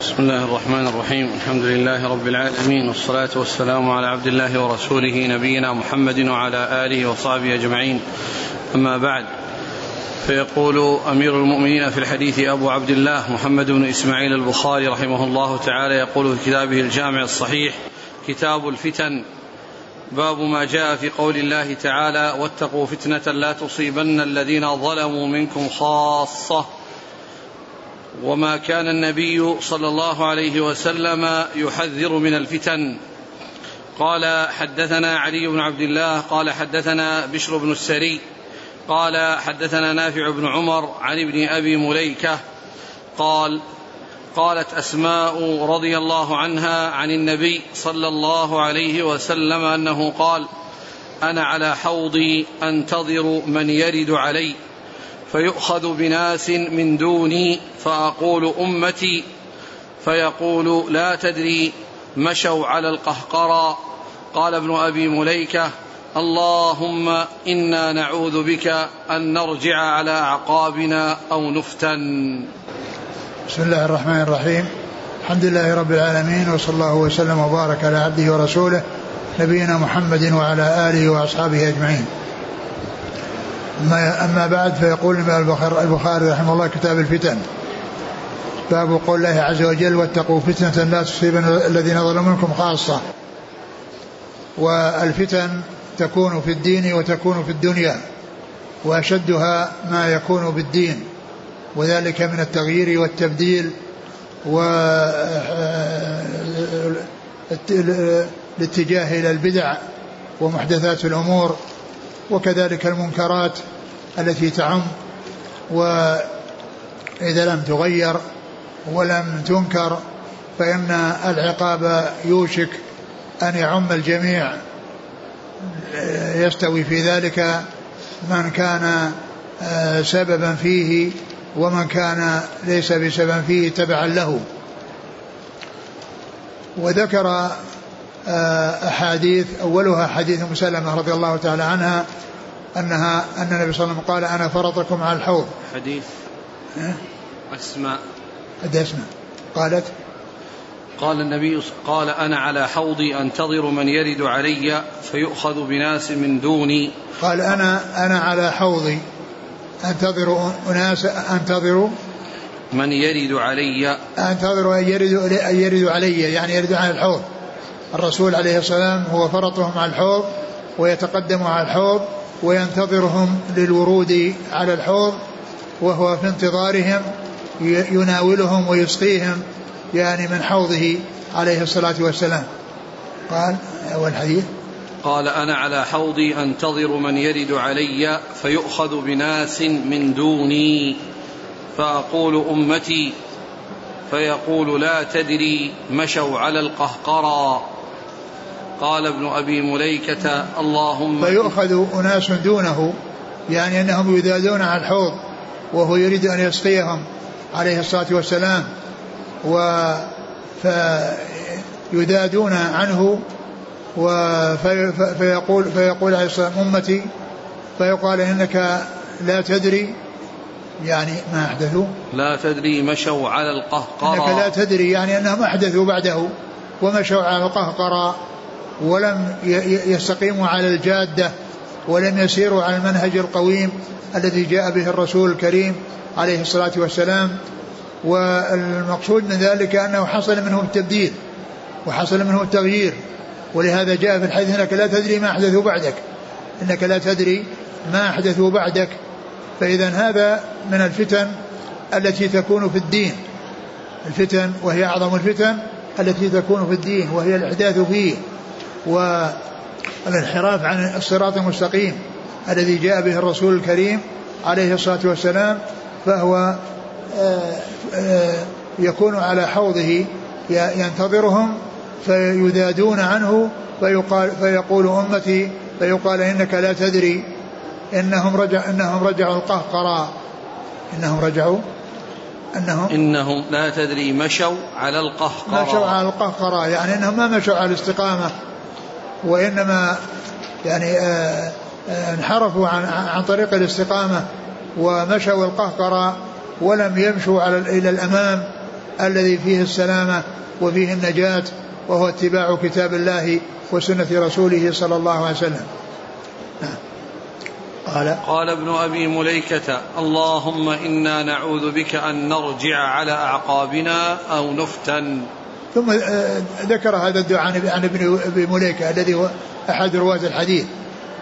بسم الله الرحمن الرحيم. الحمد لله رب العالمين والصلاة والسلام على عبد الله ورسوله نبينا محمد وعلى آله وصحبه أجمعين. أما بعد فيقول أمير المؤمنين في الحديث أبو عبد الله محمد بن إسماعيل البخاري رحمه الله تعالى يقول في كتابه الجامع الصحيح كتاب الفتن باب ما جاء في قول الله تعالى واتقوا فتنة لا تصيبن الذين ظلموا منكم خاصة. وما كان النبي صلى الله عليه وسلم يحذر من الفتن. قال حدثنا علي بن عبد الله قال حدثنا بشر بن السري قال حدثنا نافع بن عمر عن ابن أبي مليكة قال قالت أسماء رضي الله عنها عن النبي صلى الله عليه وسلم أنه قال أنا على حوضي أنتظر من يرد علي. فيؤخذ بناس من دوني فأقول أمتي فيقول لا تدري مشوا على القهقرى. قال ابن أبي مليكة اللهم إنا نعوذ بك أن نرجع على أعقابنا أو نفتن. بسم الله الرحمن الرحيم. الحمد لله رب العالمين وصلى الله وسلم وبارك على عبده ورسوله نبينا محمد وعلى آله وأصحابه أجمعين. أما بعد فيقول البخاري رحمه الله كتاب الفتن باب قول الله عز وجل واتقوا فتنة لا تصيبن الذين ظلموا منكم خاصة والفتن تكون في الدين وتكون في الدنيا وأشدها ما يكون بالدين وذلك من التغيير والتبديل والاتجاه إلى البدع ومحدثات الأمور وكذلك المنكرات التي تعم وإذا لم تغير ولم تنكر فإن العقاب يوشك أن يعم الجميع. يستوي في ذلك من كان سببا فيه ومن كان ليس بسبب فيه تبعا له. وذكر أحاديث أولها حديث مسلمة رضي الله تعالى عنها أنها أن النبي صلى الله عليه وسلم قال أنا فرطكم على الحوض. حديث. أسماء. قد أسماء قالت قال النبي قال أنا على حوضي أنتظر من يرد علي فيؤخذ بناس من دوني. قال أنا أنا على حوضي أنتظر أناس أنتظر من يرد علي. أنتظر أن يرد أن يرد علي يعني يرد على الحوض. الرسول عليه السلام هو فرطهم على الحوض ويتقدم على الحوض وينتظرهم للورود على الحوض وهو في انتظارهم يناولهم ويسقيهم يعني من حوضه عليه الصلاة والسلام. قال أول حديث قال أنا على حوضي أنتظر من يرد علي فيؤخذ بناس من دوني فأقول أمتي فيقول لا تدري مشوا على القهقرى. قال ابن أبي مليكة اللهم فيؤخذ أناس دونه يعني أنهم يذادون على الحوض وهو يريد أن يسقيهم عليه الصلاة والسلام و فيذادون عنه فيقول فيقول عليه الصلاة والسلام أمتي فيقال إنك لا تدري يعني ما أحدثوا. لا تدري مشوا على القهقرى إنك لا تدري يعني أنهم أحدثوا بعده ومشوا على القهقرى ولم يستقيموا على الجادة ولم يسيروا على المنهج القويم الذي جاء به الرسول الكريم عليه الصلاة والسلام. والمقصود من ذلك أنه حصل منهم التبديل وحصل منهم التغيير. ولهذا جاء في الحديث أنك لا تدري ما احدثوا بعدك. إنك لا تدري ما احدثوا بعدك. فإذا هذا من الفتن التي تكون في الدين. الفتن وهي أعظم الفتن التي تكون في الدين وهي الإحداث فيه. والانحراف عن الصراط المستقيم الذي جاء به الرسول الكريم عليه الصلاة والسلام فهو يكون على حوضه ينتظرهم فيذادون عنه فيقال فيقول أمتي فيقال إنك لا تدري إنهم رجع إنهم رجعوا القهقرى. إنهم رجعوا إنهم إنهم لا تدري مشوا على القهقرى. مشوا على القهقرى يعني إنهم ما مشوا على الاستقامة. وإنما يعني آآ آآ انحرفوا عن عن طريق الاستقامة ومشوا القهقرى ولم يمشوا على إلى الأمام الذي فيه السلامة وفيه النجاة وهو اتباع كتاب الله وسنة رسوله صلى الله عليه وسلم. نعم. قال. قال ابن أبي مليكة اللهم إنا نعوذ بك أن نرجع على أعقابنا أو نفتن. ثم آه، ذكر هذا الدعاء عن ابن أبي مليكة الذي هو أحد رواة الحديث.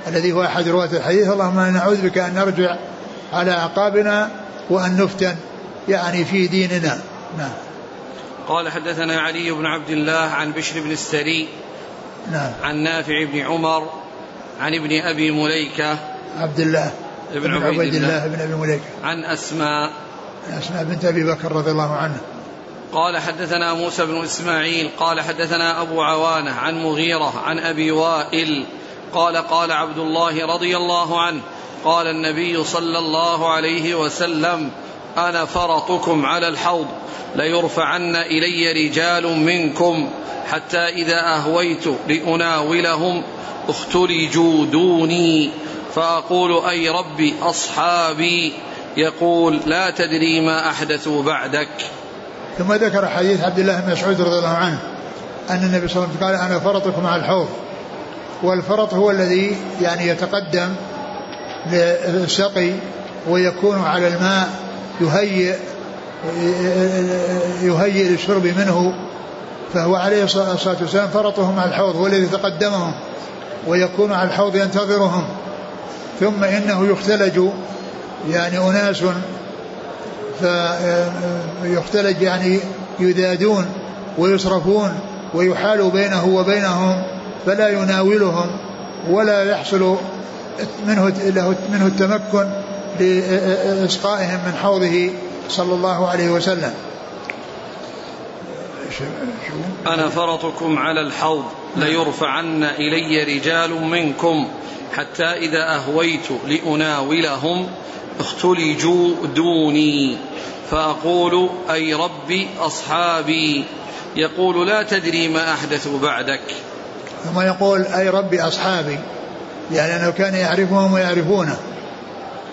الذي هو أحد رواة الحديث. اللهم إنا نعوذ بك أن نرجع على أعقابنا وأن نفتن يعني في ديننا. نعم. قال حدثنا علي بن عبد الله عن بشر بن السري نعم. عن نافع بن عمر عن ابن أبي مليكة عبد الله ابن عبيد, عبيد الله, الله بن أبي مليكة. عن أسماء. أسماء بنت أبي بكر رضي الله عنه قال حدثنا موسى بن إسماعيل قال حدثنا أبو عوانة عن مغيرة عن أبي وائل قال قال عبد الله رضي الله عنه قال النبي صلى الله عليه وسلم أنا فرطكم على الحوض ليرفعن إلي رجال منكم حتى إذا أهويت لأناولهم اختلجوا دوني فأقول أي ربي أصحابي يقول لا تدري ما احدثوا بعدك. ثم ذكر حديث عبد الله بن مسعود رضي الله عنه أن النبي صلى الله عليه وسلم قال أنا فرطكم على الحوض. والفرط هو الذي يعني يتقدم للسقي ويكون على الماء يهيئ يهيئ للشرب منه. فهو عليه الصلاة والسلام فرطهم على الحوض هو الذي تقدمهم ويكون على الحوض ينتظرهم. ثم إنه يختلج يعني أناس فيختلج يعني يذادون ويصرفون ويحال بينه وبينهم فلا يناولهم ولا يحصل منه له منه التمكن لإسقائهم من حوضه صلى الله عليه وسلم. أنا فرطكم على الحوض ليرفعن إلي رجال منكم حتى إذا أهويت لأناولهم اختلجوا دوني فأقول أي ربي أصحابي. يقول لا تدري ما أحدثوا بعدك. ثم يقول أي ربي أصحابي يعني أنه كان يعرفهم ويعرفونه.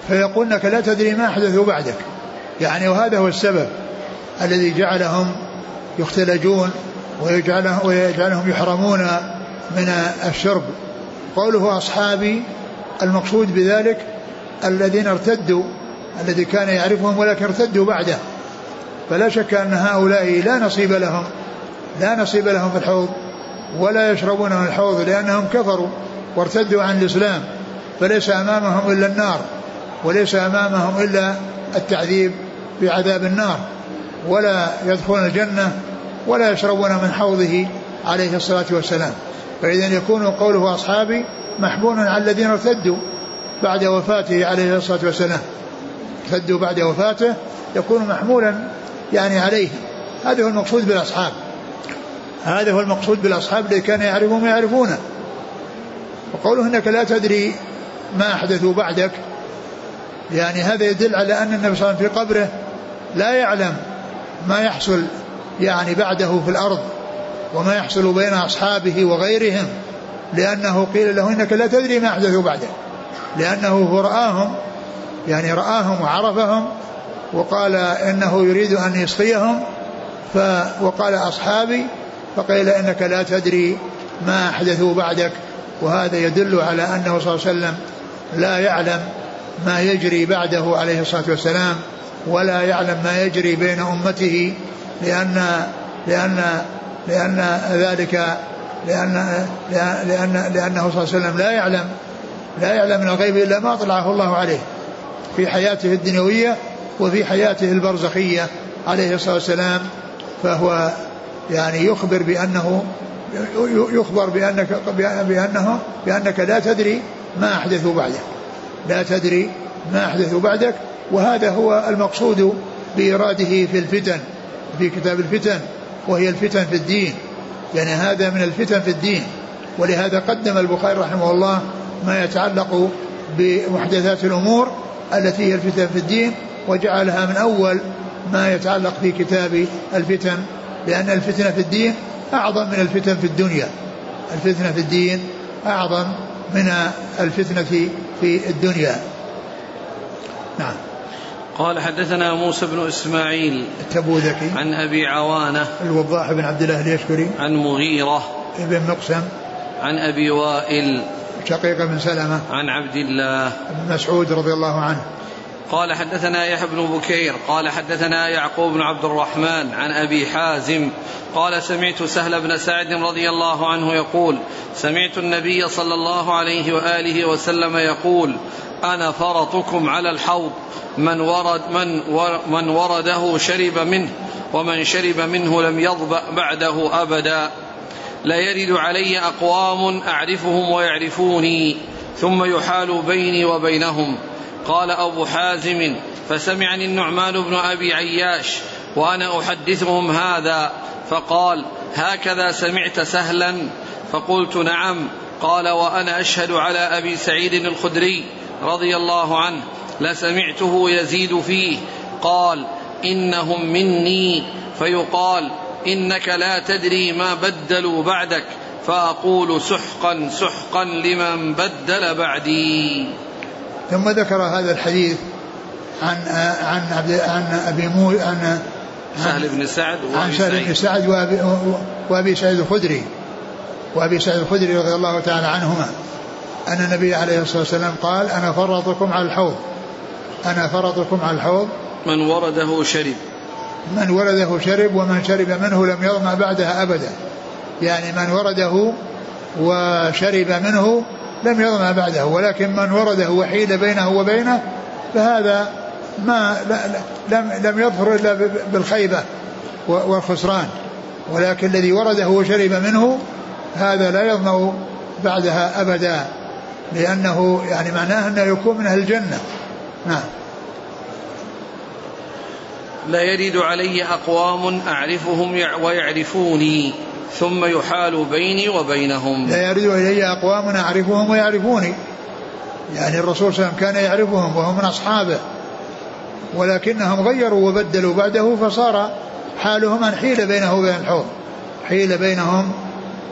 فيقول لك لا تدري ما أحدثوا بعدك. يعني وهذا هو السبب الذي جعلهم يختلجون ويجعلهم, ويجعلهم يحرمون من الشرب. قوله أصحابي المقصود بذلك الذين ارتدوا الذي كان يعرفهم ولكن ارتدوا بعده. فلا شك أن هؤلاء لا نصيب لهم لا نصيب لهم في الحوض ولا يشربون من الحوض لأنهم كفروا وارتدوا عن الإسلام. فليس أمامهم إلا النار وليس أمامهم إلا التعذيب بعذاب النار. ولا يدخلون الجنة ولا يشربون من حوضه عليه الصلاة والسلام. فإذا يكون قوله أصحابي محبون على الذين ارتدوا. بعد وفاته عليه الصلاة والسلام. ارتدوا بعد وفاته يكون محمولا يعني عليه. هذا هو المقصود بالأصحاب. هذا هو المقصود بالأصحاب الذي كان يعرفهم يعرفونه. وقوله إنك لا تدري ما احدثوا بعدك يعني هذا يدل على أن النبي صلى الله عليه وسلم في قبره لا يعلم ما يحصل يعني بعده في الأرض وما يحصل بين أصحابه وغيرهم لأنه قيل له إنك لا تدري ما احدثوا بعدك لأنه هو راهم يعني رآهم وعرفهم وقال إنه يريد أن يسقيهم ف وقال أصحابي فقيل إنك لا تدري ما أحدثوا بعدك وهذا يدل على أنه صلى الله عليه وسلم لا يعلم ما يجري بعده عليه الصلاة والسلام ولا يعلم ما يجري بين أمته لأن لأن لأن ذلك لأن لأن لأنه صلى الله عليه وسلم لا يعلم لا يعلم من الغيب إلا ما اطلعه الله عليه في حياته الدنيوية وفي حياته البرزخية عليه الصلاة والسلام. فهو يعني يخبر بأنه يخبر بأنك بأنه بأنك لا تدري ما احدثوا بعدك. لا تدري ما احدثوا بعدك. وهذا هو المقصود بإراده في الفتن في كتاب الفتن وهي الفتن في الدين. يعني هذا من الفتن في الدين. ولهذا قدم البخاري رحمه الله ما يتعلق بمحدثات الأمور التي هي الفتن في الدين وجعلها من أول ما يتعلق في كتاب الفتن لأن الفتنة في الدين أعظم من الفتن في الدنيا. الفتنة في الدين أعظم من الفتنة في الدنيا. نعم. قال حدثنا موسى بن إسماعيل التبوذكي. عن أبي عوانة الوضاح بن عبد الله اليشكري. عن مغيرة ابن مقسم. عن أبي وائل شقيق بن سلمة عن عبد الله. بن مسعود رضي الله عنه. قال حدثنا يحيى بن بكير قال حدثنا يعقوب بن عبد الرحمن عن أبي حازم قال سمعت سهل بن سعد رضي الله عنه يقول سمعت النبي صلى الله عليه وآله وسلم يقول أنا فرطكم على الحوض من ورد من من ورده شرب منه ومن شرب منه لم يظبأ بعده أبدا. لا يرد علي أقوام أعرفهم ويعرفوني ثم يحال بيني وبينهم. قال أبو حازم فسمعني النعمان بن أبي عياش وأنا أحدثهم هذا. فقال هكذا سمعت سهلا. فقلت نعم. قال وأنا أشهد على أبي سعيد الخدري رضي الله عنه لسمعته يزيد فيه. قال إنهم مني. فيقال إنك لا تدري ما بدلوا بعدك فأقول سحقا سحقا لمن بدل بعدي. ثم ذكر هذا الحديث عن عن عبد عن أبي مو عن سهل بن سعد عن سهل بن سعد وأبي, وأبي سعيد الخدري وأبي سعيد الخدري رضي الله تعالى عنهما أن النبي عليه الصلاة والسلام قال أنا فرطكم على الحوض أنا فرطكم على الحوض. من ورده شرب. من ورده شرب ومن شرب منه لم يظمأ بعدها أبدا. يعني من ورده وشرب منه لم يظمأ بعده ولكن من ورده وحيل بينه وبينه فهذا ما لم لم يظفر إلا بالخيبة والخسران. ولكن الذي ورده وشرب منه هذا لا يظمأ بعدها أبدا لأنه يعني معناه أنه يكون من أهل الجنة. نعم. لا يرد علي أقوام أعرفهم ويعرفوني ثم يحال بيني وبينهم. لا يرد إلي أقوام أعرفهم ويعرفوني. يعني الرسول صلى الله عليه وسلم كان يعرفهم وهم من أصحابه. ولكنهم غيروا وبدلوا بعده فصار حالهم أن حيل بينه وبين الحوض. حيل بينهم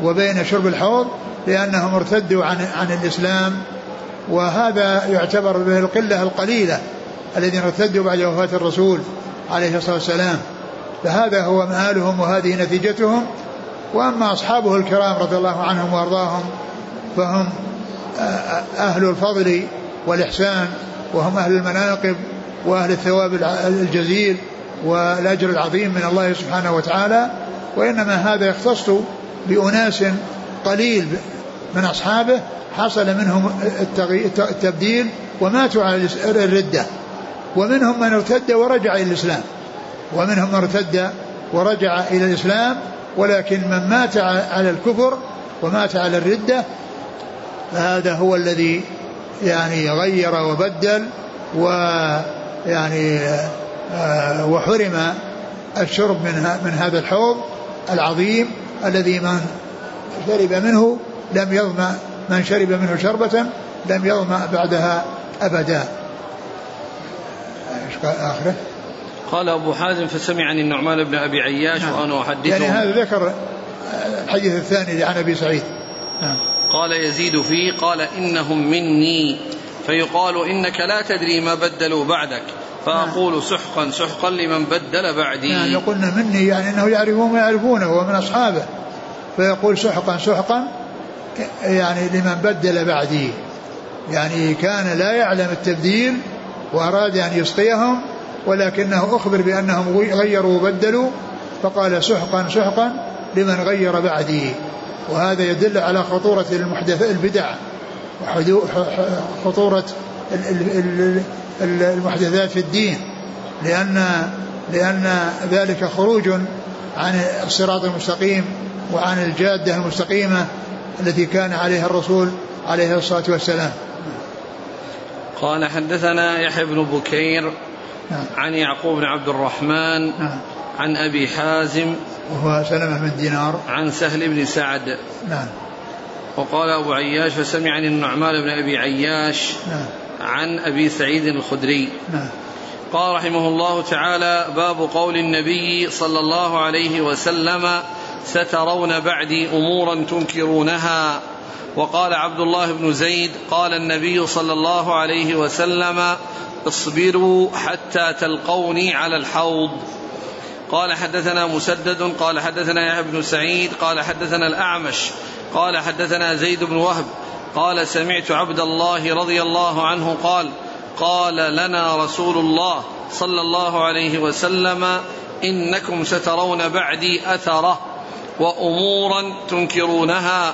وبين شرب الحوض لأنهم ارتدوا عن عن الإسلام. وهذا يعتبر به القلة القليلة الذين ارتدوا بعد وفاة الرسول. عليه الصلاة والسلام. فهذا هو مآلهم وهذه نتيجتهم. وأما أصحابه الكرام رضي الله عنهم وأرضاهم فهم أهل الفضل والإحسان وهم أهل المناقب وأهل الثواب الجزيل والأجر العظيم من الله سبحانه وتعالى. وإنما هذا يختص بأناس قليل من أصحابه حصل منهم التبديل وماتوا على الردة ومنهم من ارتد ورجع إلى الإسلام. ومنهم من ارتد ورجع إلى الإسلام ولكن من مات على الكفر ومات على الردة فهذا هو الذي يعني غير وبدل ويعني آه، وحرم الشرب من من هذا الحوض العظيم الذي من شرب منه لم يظمأ من شرب منه شربة لم يظمأ بعدها أبدا. إيش قال آخرة؟ قال أبو حازم فسمعني النعمان بن أبي عياش نعم. وأنا أحدثه يعني هذا ذكر الحديث الثاني عن أبي سعيد نعم. قال يزيد فيه قال إنهم مني فيقال إنك لا تدري ما بدلوا بعدك فأقول نعم. سحقا سحقا لمن بدل بعدي نعم يقولنا مني يعني أنه يعرفون ويعرفونه ومن أصحابه فيقول سحقا سحقا يعني لمن بدل بعدي يعني كان لا يعلم التبديل وأراد أن يسقيهم ولكنه أخبر بأنهم غيروا وبدلوا فقال سحقا سحقا لمن غير بعدي. وهذا يدل على خطورة المحدث البدع وخطورة المحدثات في الدين. لأن لأن ذلك خروج عن الصراط المستقيم وعن الجادة المستقيمة التي كان عليها الرسول عليه الصلاة والسلام. قال حدثنا يحيى بن بكير نعم. عن يعقوب بن عبد الرحمن نعم. عن أبي حازم وهو سلمة بن دينار. عن سهل بن سعد. نعم. وقال أبو عياش فسمعني النعمان بن أبي عياش نعم. عن أبي سعيد الخدري. نعم. قال رحمه الله تعالى باب قول النبي صلى الله عليه وسلم سترون بعدي أمورا تنكرونها. وقال عبد الله بن زيد قال النبي صلى الله عليه وسلم اصبروا حتى تلقوني على الحوض. قال حدثنا مسدد قال حدثنا يحيى بن سعيد قال حدثنا الأعمش قال حدثنا زيد بن وهب قال سمعت عبد الله رضي الله عنه قال قال لنا رسول الله صلى الله عليه وسلم إنكم سترون بعدي أثرة وأمورا تنكرونها.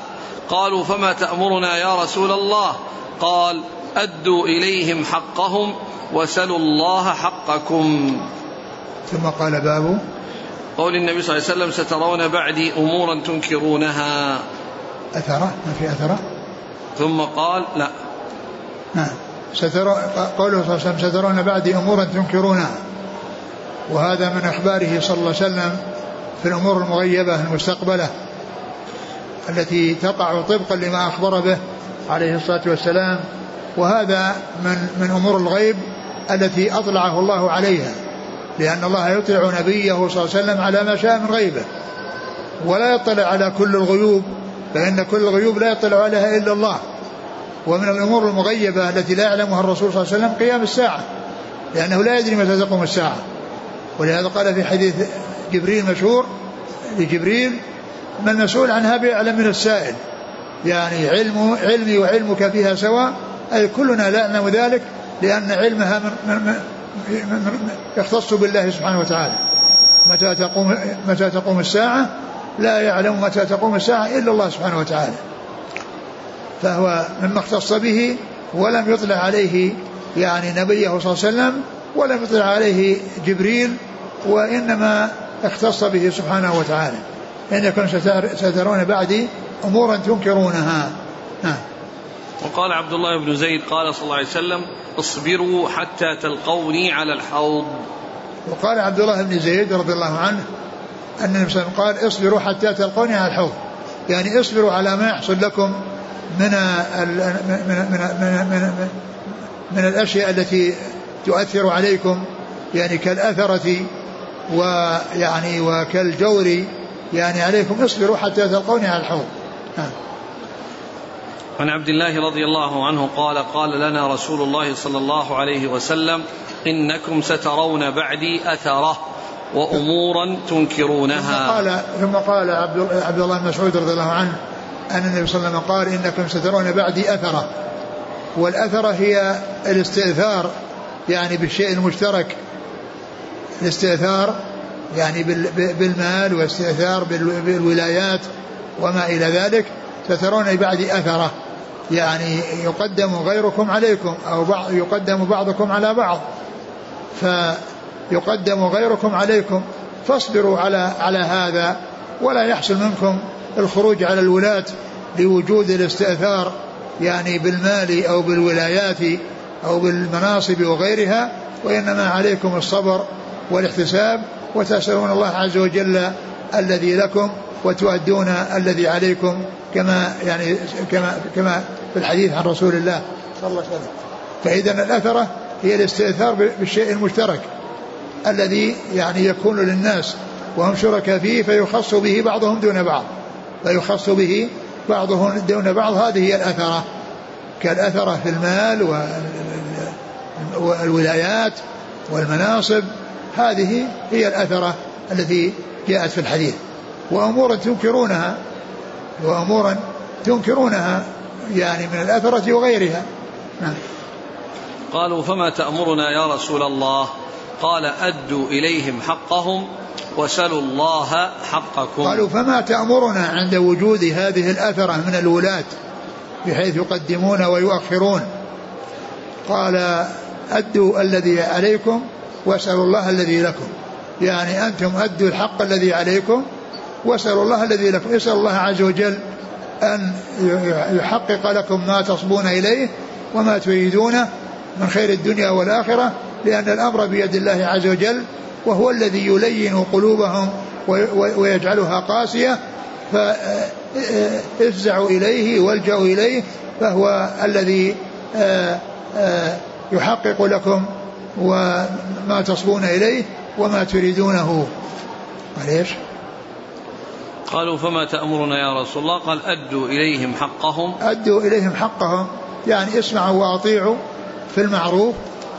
قالوا فما تأمرنا يا رسول الله؟ قال أدوا إليهم حقهم وسلوا الله حقكم. ثم قال باب قول النبي صلى الله عليه وسلم سترون بعدي أمورا تنكرونها. أثرة؟ ما في أثرة؟ ثم قال لا. نعم. سترى قوله صلى الله عليه وسلم سترون بعدي أمورا تنكرونها. وهذا من أخباره صلى الله عليه وسلم في الأمور المغيبة المستقبلة. التي تقع طبقا لما أخبر به عليه الصلاة والسلام وهذا من من أمور الغيب التي أطلعه الله عليها لأن الله يطلع نبيه صلى الله عليه وسلم على ما شاء من غيبه ولا يطلع على كل الغيوب فإن كل الغيوب لا يطلع عليها إلا الله ومن الأمور المغيبة التي لا يعلمها الرسول صلى الله عليه وسلم قيام الساعة لأنه لا يدري متى تقوم الساعة. ولهذا قال في حديث جبريل مشهور لجبريل ما المسؤول عنها بأعلم من السائل. يعني علم علمي وعلمك فيها سواء أي كلنا لا نعلم ذلك لأن علمها من, من, من, من يختص بالله سبحانه وتعالى. متى تقوم متى تقوم الساعة؟ لا يعلم متى تقوم الساعة إلا الله سبحانه وتعالى. فهو مما اختص به ولم يطلع عليه يعني نبيه صلى الله عليه وسلم ولم يطلع عليه جبريل وإنما اختص به سبحانه وتعالى. إنكم سترون بعدي أمورا تنكرونها. نعم وقال عبد الله بن زيد قال صلى الله عليه وسلم اصبروا حتى تلقوني على الحوض. وقال عبد الله بن زيد رضي الله عنه أن النبي صلى الله عليه وسلم قال اصبروا حتى تلقوني على الحوض. يعني اصبروا على ما يحصل لكم من من من من, من, من الأشياء التي تؤثر عليكم يعني كالأثرة ويعني وكالجور يعني عليكم اصبروا حتى تلقوني على الحوض. نعم. عن عبد الله رضي الله عنه قال قال لنا رسول الله صلى الله عليه وسلم إنكم سترون بعدي أثرة وأمورا تنكرونها. ثم قال ثم قال عبد الله بن مسعود رضي الله عنه أن النبي صلى الله عليه وسلم قال إنكم سترون بعدي أثرة. والأثرة هي الاستئثار يعني بالشيء المشترك. الاستئثار يعني بالمال واستئثار بالولايات وما إلى ذلك سترون بعد أثرة. يعني يقدم غيركم عليكم أو بعض يقدم بعضكم على بعض. فيقدم غيركم عليكم فاصبروا على على هذا ولا يحصل منكم الخروج على الولاة لوجود الاستئثار يعني بالمال أو بالولايات أو بالمناصب وغيرها وإنما عليكم الصبر والاحتساب وتسألون الله عز وجل الذي لكم وتؤدون الذي عليكم كما يعني كما كما في الحديث عن رسول الله. صلى الله عليه وسلم. فإذا الأثرة هي الاستئثار بالشيء المشترك الذي يعني يكون للناس وهم شركاء فيه فيخص به بعضهم دون بعض. فيخص به بعضهم دون بعض. هذه هي الأثرة. كالأثرة في المال والولايات والمناصب هذه هي الأثرة التي جاءت في الحديث. وأمورا تنكرونها وأمورا تنكرونها يعني من الأثرة وغيرها. نعم. قالوا فما تأمرنا يا رسول الله؟ قال أدوا إليهم حقهم وسلوا الله حقكم. قالوا فما تأمرنا عند وجود هذه الأثرة من الولاة بحيث يقدمون ويؤخرون؟ قال أدوا الذي عليكم واسألوا الله الذي لكم. يعني أنتم أدوا الحق الذي عليكم واسألوا الله الذي لكم. اسأل الله عز وجل أن يحقق لكم ما تصبون إليه وما تريدونه من خير الدنيا والآخرة لأن الأمر بيد الله عز وجل وهو الذي يلين قلوبهم ويجعلها قاسية. فافزعوا إليه والجأوا إليه فهو الذي يحقق لكم وما تصبون إليه وما تريدونه. معليش. قالوا فما تأمرنا يا رسول الله؟ قال أدوا إليهم حقهم. أدوا إليهم حقهم يعني اسمعوا وأطيعوا في المعروف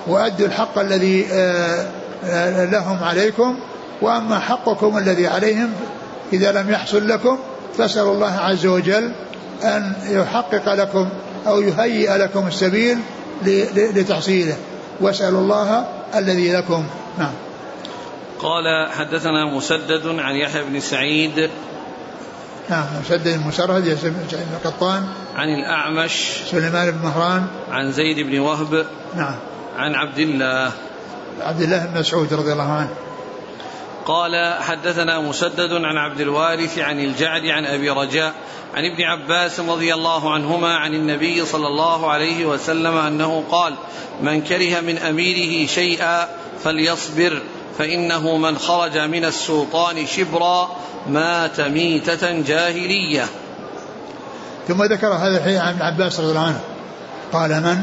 وأدوا الحق الذي آه، آه، لهم عليكم وأما حقكم الذي عليهم إذا لم يحصل لكم فاسألوا الله عز وجل أن يحقق لكم أو يهيئ لكم السبيل لتحصيله. واسألوا الله الذي لكم. نعم. قال حدثنا مسدد عن يحيى بن سعيد. نعم مسدد المسرهد يحيى بن القطان. عن الأعمش. سليمان بن مهران. عن زيد بن وهب. نعم. عن عبد الله. عبد الله بن مسعود رضي الله عنه. قال حدثنا مسدد عن عبد الوارث عن الجعد عن أبي رجاء عن ابن عباس رضي الله عنهما عن النبي صلى الله عليه وسلم أنه قال من كره من أميره شيئا فليصبر فإنه من خرج من السلطان شبرا مات ميتة جاهلية. ثم ذكر هذا الحديث عن ابن عباس رضي الله عنه. قال من؟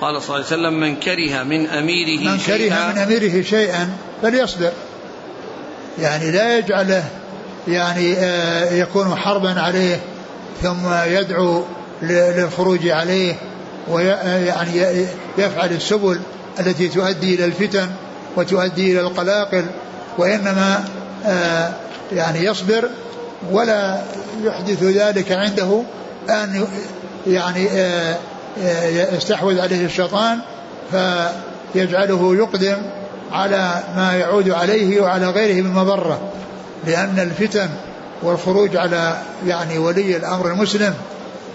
قال صلى الله عليه وسلم من كره من أميره من كره من أميره شيئا فليصبر. يعني لا يجعله يعني آه، يكون حربا عليه ثم يدعو للخروج عليه ويعني آه، يفعل السبل التي تؤدي إلى الفتن وتؤدي إلى القلاقل وإنما آه، يعني يصبر ولا يحدث ذلك عنده أن يعني يستحوذ عليه الشيطان فيجعله يقدم على ما يعود عليه وعلى غيره من مضرة لأن الفتن والخروج على يعني ولي الأمر المسلم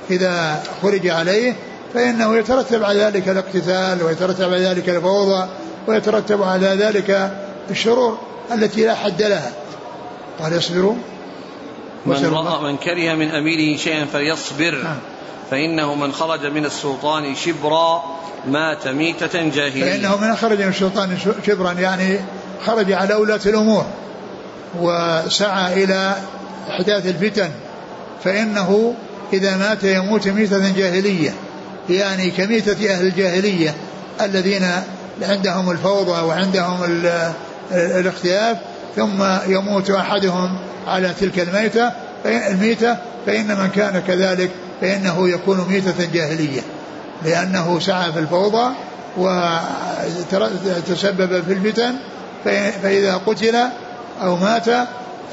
إذا خرج عليه فإنه يترتب على ذلك الاقتتال ويترتب على ذلك الفوضى ويترتب على ذلك الشرور التي لا حد لها. قال يصبروا من رأى من كره من أميره شيئا فليصبر. نعم. فإنه من خرج من السلطان شبرا مات ميتة جاهلية. فإنه من خرج من السلطان شبرا يعني خرج على ولاة الأمور وسعى إلى إحداث الفتن. فإنه إذا مات يموت ميتة جاهلية يعني كميتة أهل الجاهلية الذين عندهم الفوضى وعندهم الاختلاف ثم يموت أحدهم على تلك الميتة الميتة فإن من كان كذلك فإنه يكون ميتة جاهلية لأنه سعى في الفوضى وتسبب في الفتن فإذا قتل أو مات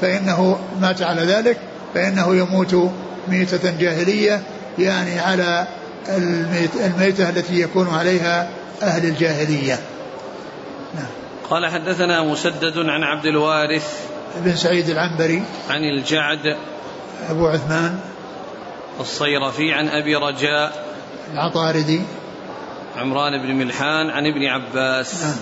فإنه مات على ذلك فإنه يموت ميتة جاهلية يعني على الميتة التي يكون عليها أهل الجاهلية نعم. قال حدثنا مسدد عن عبد الوارث بن سعيد العنبري عن الجعد أبو عثمان الصيرفي عن أبي رجاء العطاردي عمران بن ملحان عن ابن عباس نعم.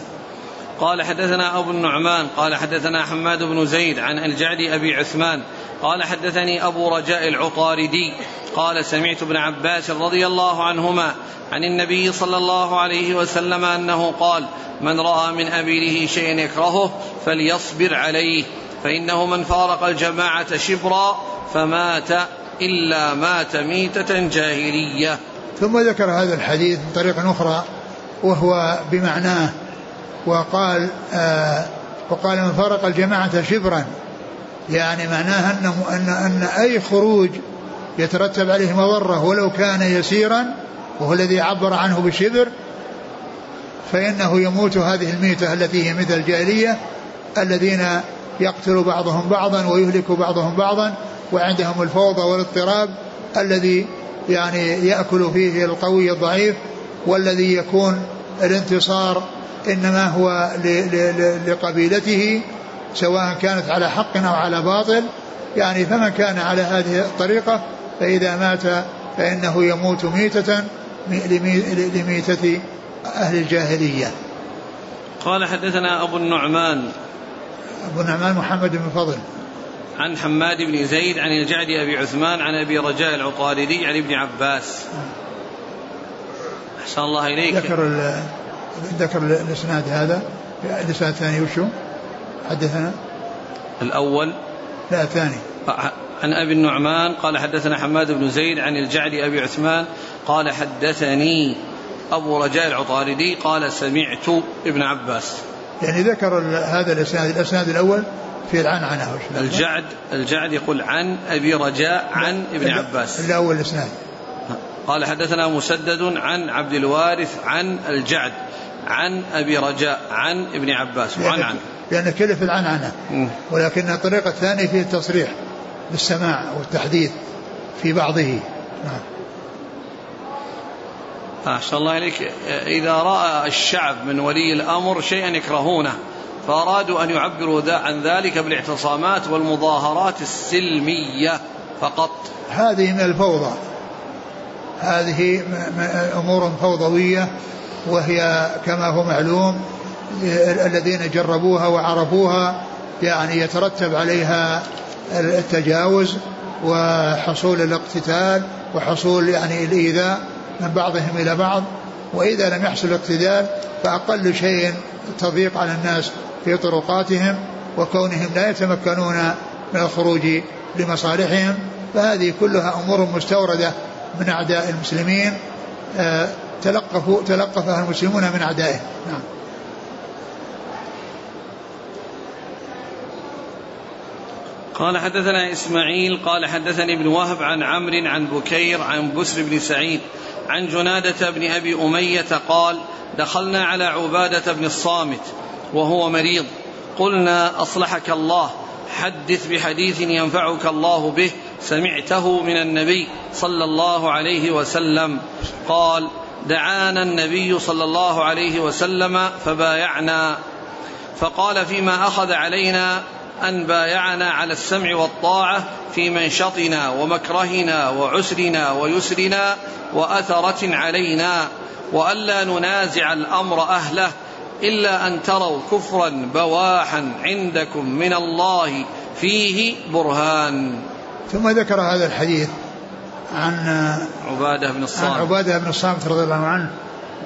قال حدثنا أبو النعمان قال حدثنا حماد بن زيد عن الجعد أبي عثمان قال حدثني أبو رجاء العطاردي قال سمعت ابن عباس رضي الله عنهما عن النبي صلى الله عليه وسلم أنه قال من رأى من أبيه شيئا يكرهه فليصبر عليه فإنه من فارق الجماعة شبرا فمات إلا مات ميتة جاهلية. ثم ذكر هذا الحديث من طريق أخرى وهو بمعناه وقال آه وقال من فرق الجماعة شبرا. يعني معناه أنه أن أن أي خروج يترتب عليه مضرة ولو كان يسيرا وهو الذي عبر عنه بالشبر فإنه يموت هذه الميتة التي هي مثل الجاهلية الذين يقتل بعضهم بعضا ويهلك بعضهم بعضا. وعندهم الفوضى والاضطراب الذي يعني يأكل فيه القوي الضعيف والذي يكون الانتصار إنما هو لقبيلته سواء كانت على حق أو على باطل. يعني فمن كان على هذه الطريقة فإذا مات فإنه يموت ميتة لميتة أهل الجاهلية. قال حدثنا أبو النعمان. أبو النعمان محمد بن فضل. عن حماد بن زيد عن الجعد أبي عثمان عن أبي رجاء العطاردي عن ابن عباس. أحسن الله إليك. ذكر ذكر الإسناد هذا. الإسناد الثاني وشو حدثنا. الأول. لا الثاني. عن أبي النعمان قال حدثنا حماد بن زيد عن الجعد أبي عثمان قال حدثني أبو رجاء العطاردي قال سمعت ابن عباس. يعني ذكر هذا الإسناد الإسناد الأول في العنعنة الجعد الجعد يقول عن أبي رجاء عن ابن عباس. الأول الإسناد قال حدثنا مسدد عن عبد الوارث عن الجعد عن أبي رجاء عن ابن عباس وعن عن لأن كله في العنعنة ولكن الطريقة الثانية فيه التصريح بالسماع والتحديث في بعضه. نعم. أحسن الله إليك. إذا رأى الشعب من ولي الأمر شيئا يكرهونه فأرادوا أن يعبروا عن ذلك بالاعتصامات والمظاهرات السلمية فقط. هذه من الفوضى. هذه أمور فوضوية وهي كما هو معلوم الذين جربوها وعرفوها يعني يترتب عليها التجاوز وحصول الاقتتال وحصول يعني الإيذاء. من بعضهم إلى بعض وإذا لم يحصل الاقتتال فأقل شيء تضييق على الناس في طرقاتهم وكونهم لا يتمكنون من الخروج لمصالحهم. فهذه كلها أمور مستوردة من أعداء المسلمين آه، تلقفوا تلقفها المسلمون من أعدائهم. نعم. قال حدثنا إسماعيل قال حدثني ابن وهب عن عمرو عن بكير عن بسر بن سعيد عن جنادة بن أبي أمية قال دخلنا على عبادة بن الصامت وهو مريض. قلنا أصلحك الله. حدث بحديث ينفعك الله به. سمعته من النبي صلى الله عليه وسلم. قال دعانا النبي صلى الله عليه وسلم فبايعنا. فقال فيما أخذ علينا أن بايعنا على السمع والطاعة في منشطنا ومكرهنا وعسرنا ويسرنا وأثرة علينا والا ننازع الأمر أهله إلا أن تروا كفرا بواحا عندكم من الله فيه برهان. ثم ذكر هذا الحديث عن عبادة بن الصامت. عن عبادة بن الصامت رضي الله عنه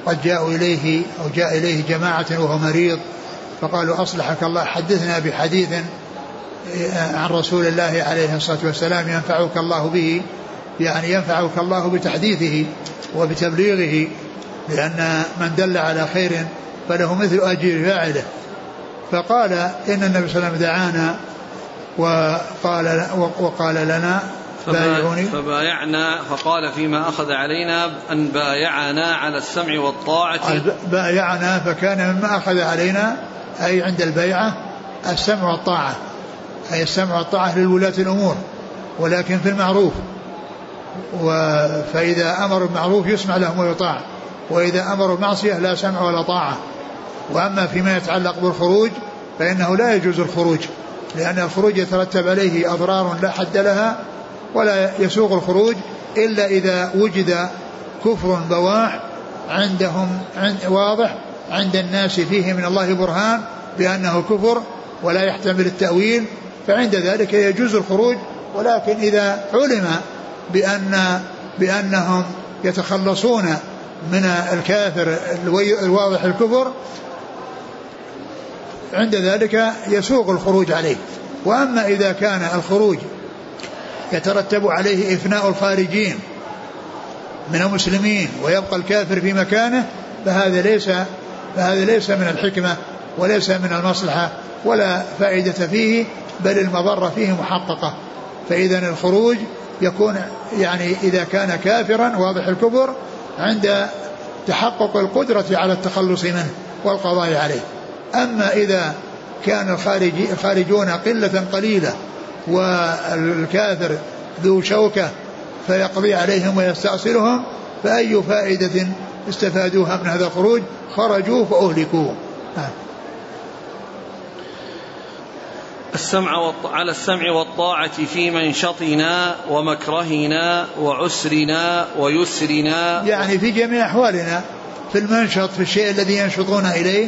قد جاءوا إليه أو جاء إليه جماعة وهو مريض فقالوا أصلحك الله حدثنا بحديث عن رسول الله عليه الصلاة والسلام ينفعك الله به يعني ينفعك الله بتحديثه وبتبليغه لأن من دل على خير فله مثل أجر فاعله. فقال إن النبي صلى الله عليه وسلم دعانا وقال وقال لنا بايعوني. فبايعنا فقال فيما أخذ علينا أن بايعنا على السمع والطاعة. بايعنا فكان مما أخذ علينا أي عند البيعة السمع والطاعة. أي السمع والطاعة للولاة الأمور ولكن في المعروف. فإذا أمر بالمعروف يسمع لهم ويطاع وإذا أمروا بالمعصية لا سمع ولا طاعة. وأما فيما يتعلق بالخروج فإنه لا يجوز الخروج لأن الخروج يترتب عليه أضرار لا حد لها ولا يسوق الخروج إلا إذا وجد كفر بواح عندهم عند واضح عند الناس فيه من الله برهان بأنه كفر ولا يحتمل التأويل فعند ذلك يجوز الخروج ولكن إذا علم بأن بأنهم يتخلصون من الكافر الواضح الكفر عند ذلك يسوق الخروج عليه. وأما إذا كان الخروج يترتب عليه إفناء الخارجين من المسلمين ويبقى الكافر في مكانه فهذا ليس فهذا ليس من الحكمة وليس من المصلحة ولا فائدة فيه. بل المضرة فيه محققة. فإذا الخروج يكون يعني إذا كان كافرا واضح الكفر عند تحقق القدرة على التخلص منه والقضاء عليه. أما إذا كان الخارجي الخارجون قلة قليلة والكافر ذو شوكة فيقضي عليهم ويستأصلهم فأي فائدة استفادوها من هذا الخروج؟ خرجوا فأهلكوا السمع على السمع والطاعة في منشطنا ومكرهنا وعسرنا ويسرنا. يعني في جميع أحوالنا في المنشط في الشيء الذي ينشطون إليه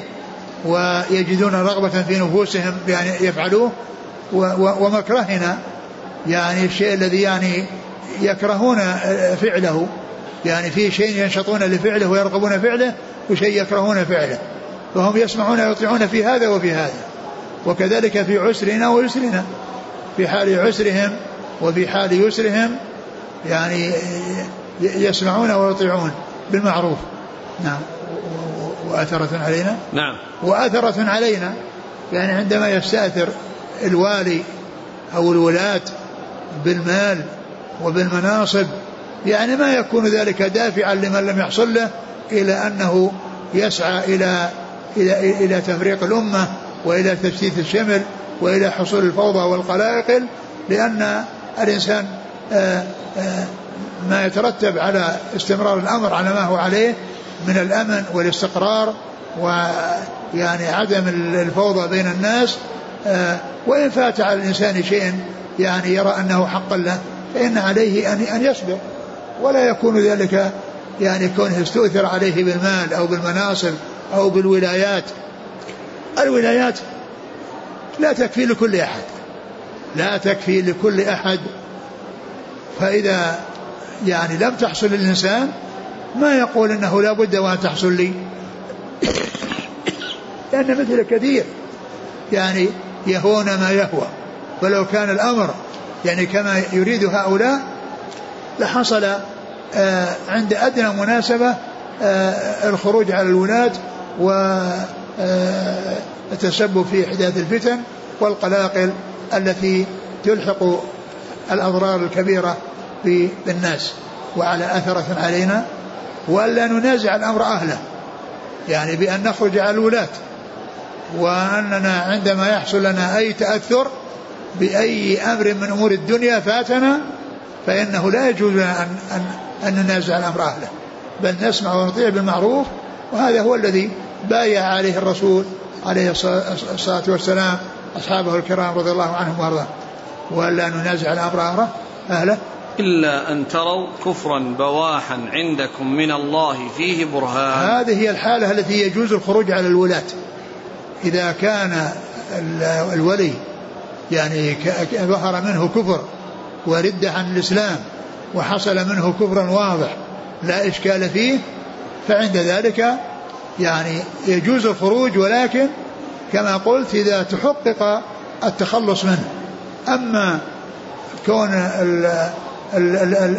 ويجدون رغبة في نفوسهم يعني يفعلوه ومكرهنا يعني الشيء الذي يعني يكرهون فعله. يعني في شيء ينشطون لفعله ويرغبون فعله وشيء يكرهون فعله. فهم يسمعون ويطيعون في هذا وفي هذا. وكذلك في عسرنا ويسرنا. في حال عسرهم وفي حال يسرهم يعني يسمعون ويطيعون بالمعروف. نعم. وأثرة علينا؟ نعم. وأثرة علينا يعني عندما يستأثر الوالي أو الولاة بالمال وبالمناصب يعني ما يكون ذلك دافعا لمن لم يحصل له إلى أنه يسعى إلى إلى إلى تفريق الأمة وإلى تشتيت الشمل وإلى حصول الفوضى والقلاقل لأن الإنسان آه، آه، ما يترتب على استمرار الأمر على ما هو عليه من الأمن والاستقرار ويعني عدم الفوضى بين الناس آه، وإن فات على الإنسان شيء يعني يرى أنه حقا له فإن عليه أن أن يصبر. ولا يكون ذلك يعني كونه استؤثر عليه بالمال أو بالمناصب أو بالولايات الولايات لا تكفي لكل أحد. لا تكفي لكل أحد. فإذا يعني لم تحصل للإنسان ما يقول إنه لا بد وأن تحصل لي. لأن مثل كثير. يعني يهون ما يهوى. ولو كان الأمر يعني كما يريد هؤلاء لحصل آه عند أدنى مناسبة آه الخروج على الولاة والتسبب آه في إحداث الفتن والقلاقل التي تلحق الأضرار الكبيرة بالناس وعلى اثره علينا وألا ننازع الأمر أهله يعني بأن نخرج على الولاة وأننا عندما يحصل لنا أي تأثر بأي أمر من أمور الدنيا فاتنا فإنه لا يجوز لنا أن, أن, أن ننازع الأمر أهله بل نسمع ونطيع بالمعروف وهذا هو الذي بايع عليه الرسول عليه الصلاة والسلام أصحابه الكرام رضي الله عنهم وأرضاهم وألا ننازع الأمر أهله. إلا أن تروا كفرا بواحا عندكم من الله فيه برهان. هذه هي الحالة التي يجوز الخروج على الولاة. إذا كان الولي يعني ظهر منه كفر ورد عن الإسلام وحصل منه كفر واضح لا إشكال فيه فعند ذلك يعني يجوز الخروج ولكن كما قلت إذا تحقق التخلص منه. أما كون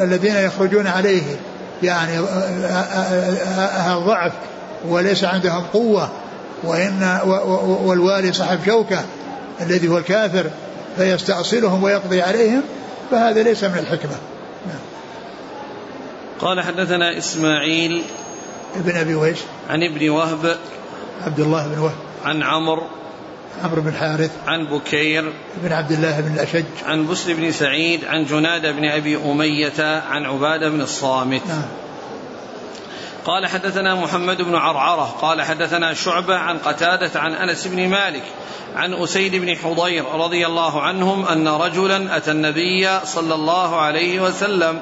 الذين يخرجون عليه يعني ضعف وليس عندهم قوة وإن والوالي صاحب شوكة الذي هو الكافر فيستأصلهم ويقضي عليهم فهذا ليس من الحكمة. نعم. قال حدثنا إسماعيل ابن أبي ويش؟ عن ابن وهب عبد الله بن وهب. عن عمرو عمرو بن الحارث عن بكير بن عبد الله بن الأشج. عن بسر بن سعيد عن جناد بن أبي أمية عن عبادة بن الصامت. نعم. قال حدثنا محمد بن عرعرة قال حدثنا شعبة عن قتادة عن أنس بن مالك عن أسيد بن حضير رضي الله عنهم أن رجلا أتى النبي صلى الله عليه وسلم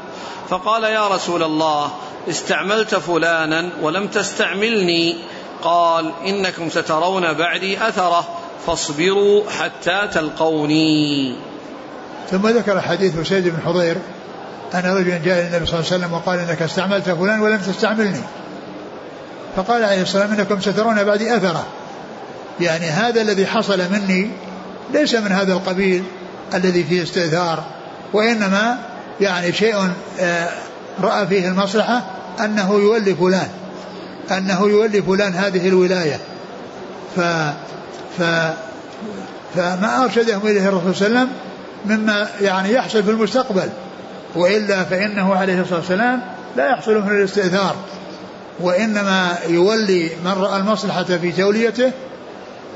فقال يا رسول الله استعملت فلانا ولم تستعملني. قال إنكم سترون بعدي أثره فاصبروا حتى تلقوني. ثم ذكر حديث سيد بن حضير أن رجلا جاء النبي صلى الله عليه وسلم وقال إنك استعملت فلان ولم تستعملني. فقال عليه والسلام إنكم سترون بعدي أثره. يعني هذا الذي حصل مني ليس من هذا القبيل الذي فيه استئثار وإنما يعني شيء آه، رأى فيه المصلحة أنه يولي فلان. أنه يولي فلان هذه الولاية. ف ف فما أرشدهم إليه الرسول صلى الله عليه وسلم مما يعني يحصل في المستقبل. وإلا فإنه عليه الصلاة والسلام لا يحصل من الاستئثار. وإنما يولي من رأى المصلحة في توليته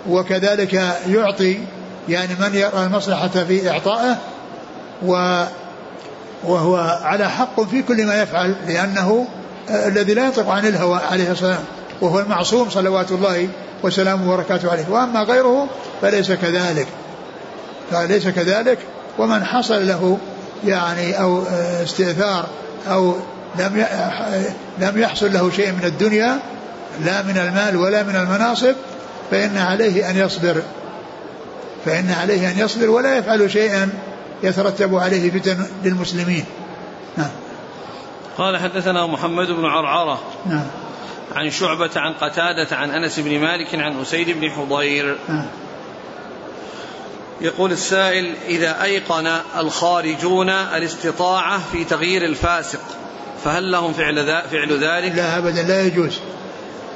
وكذلك يعطي يعني من يرى المصلحة في إعطائه و وهو على حق في كل ما يفعل لأنه الذي لا ينطق عن الهوى عليه والسلام وهو المعصوم صلوات الله وسلامه وبركاته عليه. وأما غيره فليس كذلك. فليس كذلك. ومن حصل له يعني أو استئثار أو لم لم يحصل له شيء من الدنيا لا من المال ولا من المناصب فإن عليه أن يصبر. فإن عليه أن يصبر ولا يفعل شيئا يترتب عليه فتن للمسلمين. نعم. قال حدثنا محمد بن عرعرة نعم. عن شعبة عن قتادة عن أنس بن مالك عن أسيد بن حضير. نعم. يقول السائل إذا أيقن الخارجون الاستطاعة في تغيير الفاسق فهل لهم فعل, فعل ذلك؟ لا أبدا لا يجوز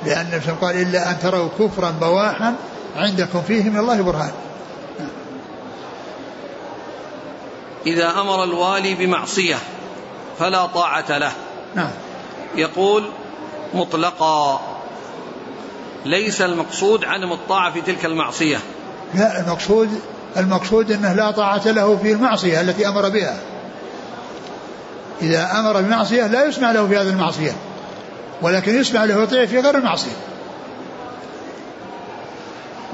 لأن النبي قال إلا أن تروا كفرا بواحا عندكم فيه من الله برهان. إذا أمر الوالي بمعصية فلا طاعة له. نعم. يقول مطلقا. ليس المقصود عدم الطاعة في تلك المعصية. لا المقصود المقصود أنه لا طاعة له في المعصية التي أمر بها. إذا أمر بمعصية لا يسمع له في هذه المعصية. ولكن يسمع له يطيع في غير المعصية.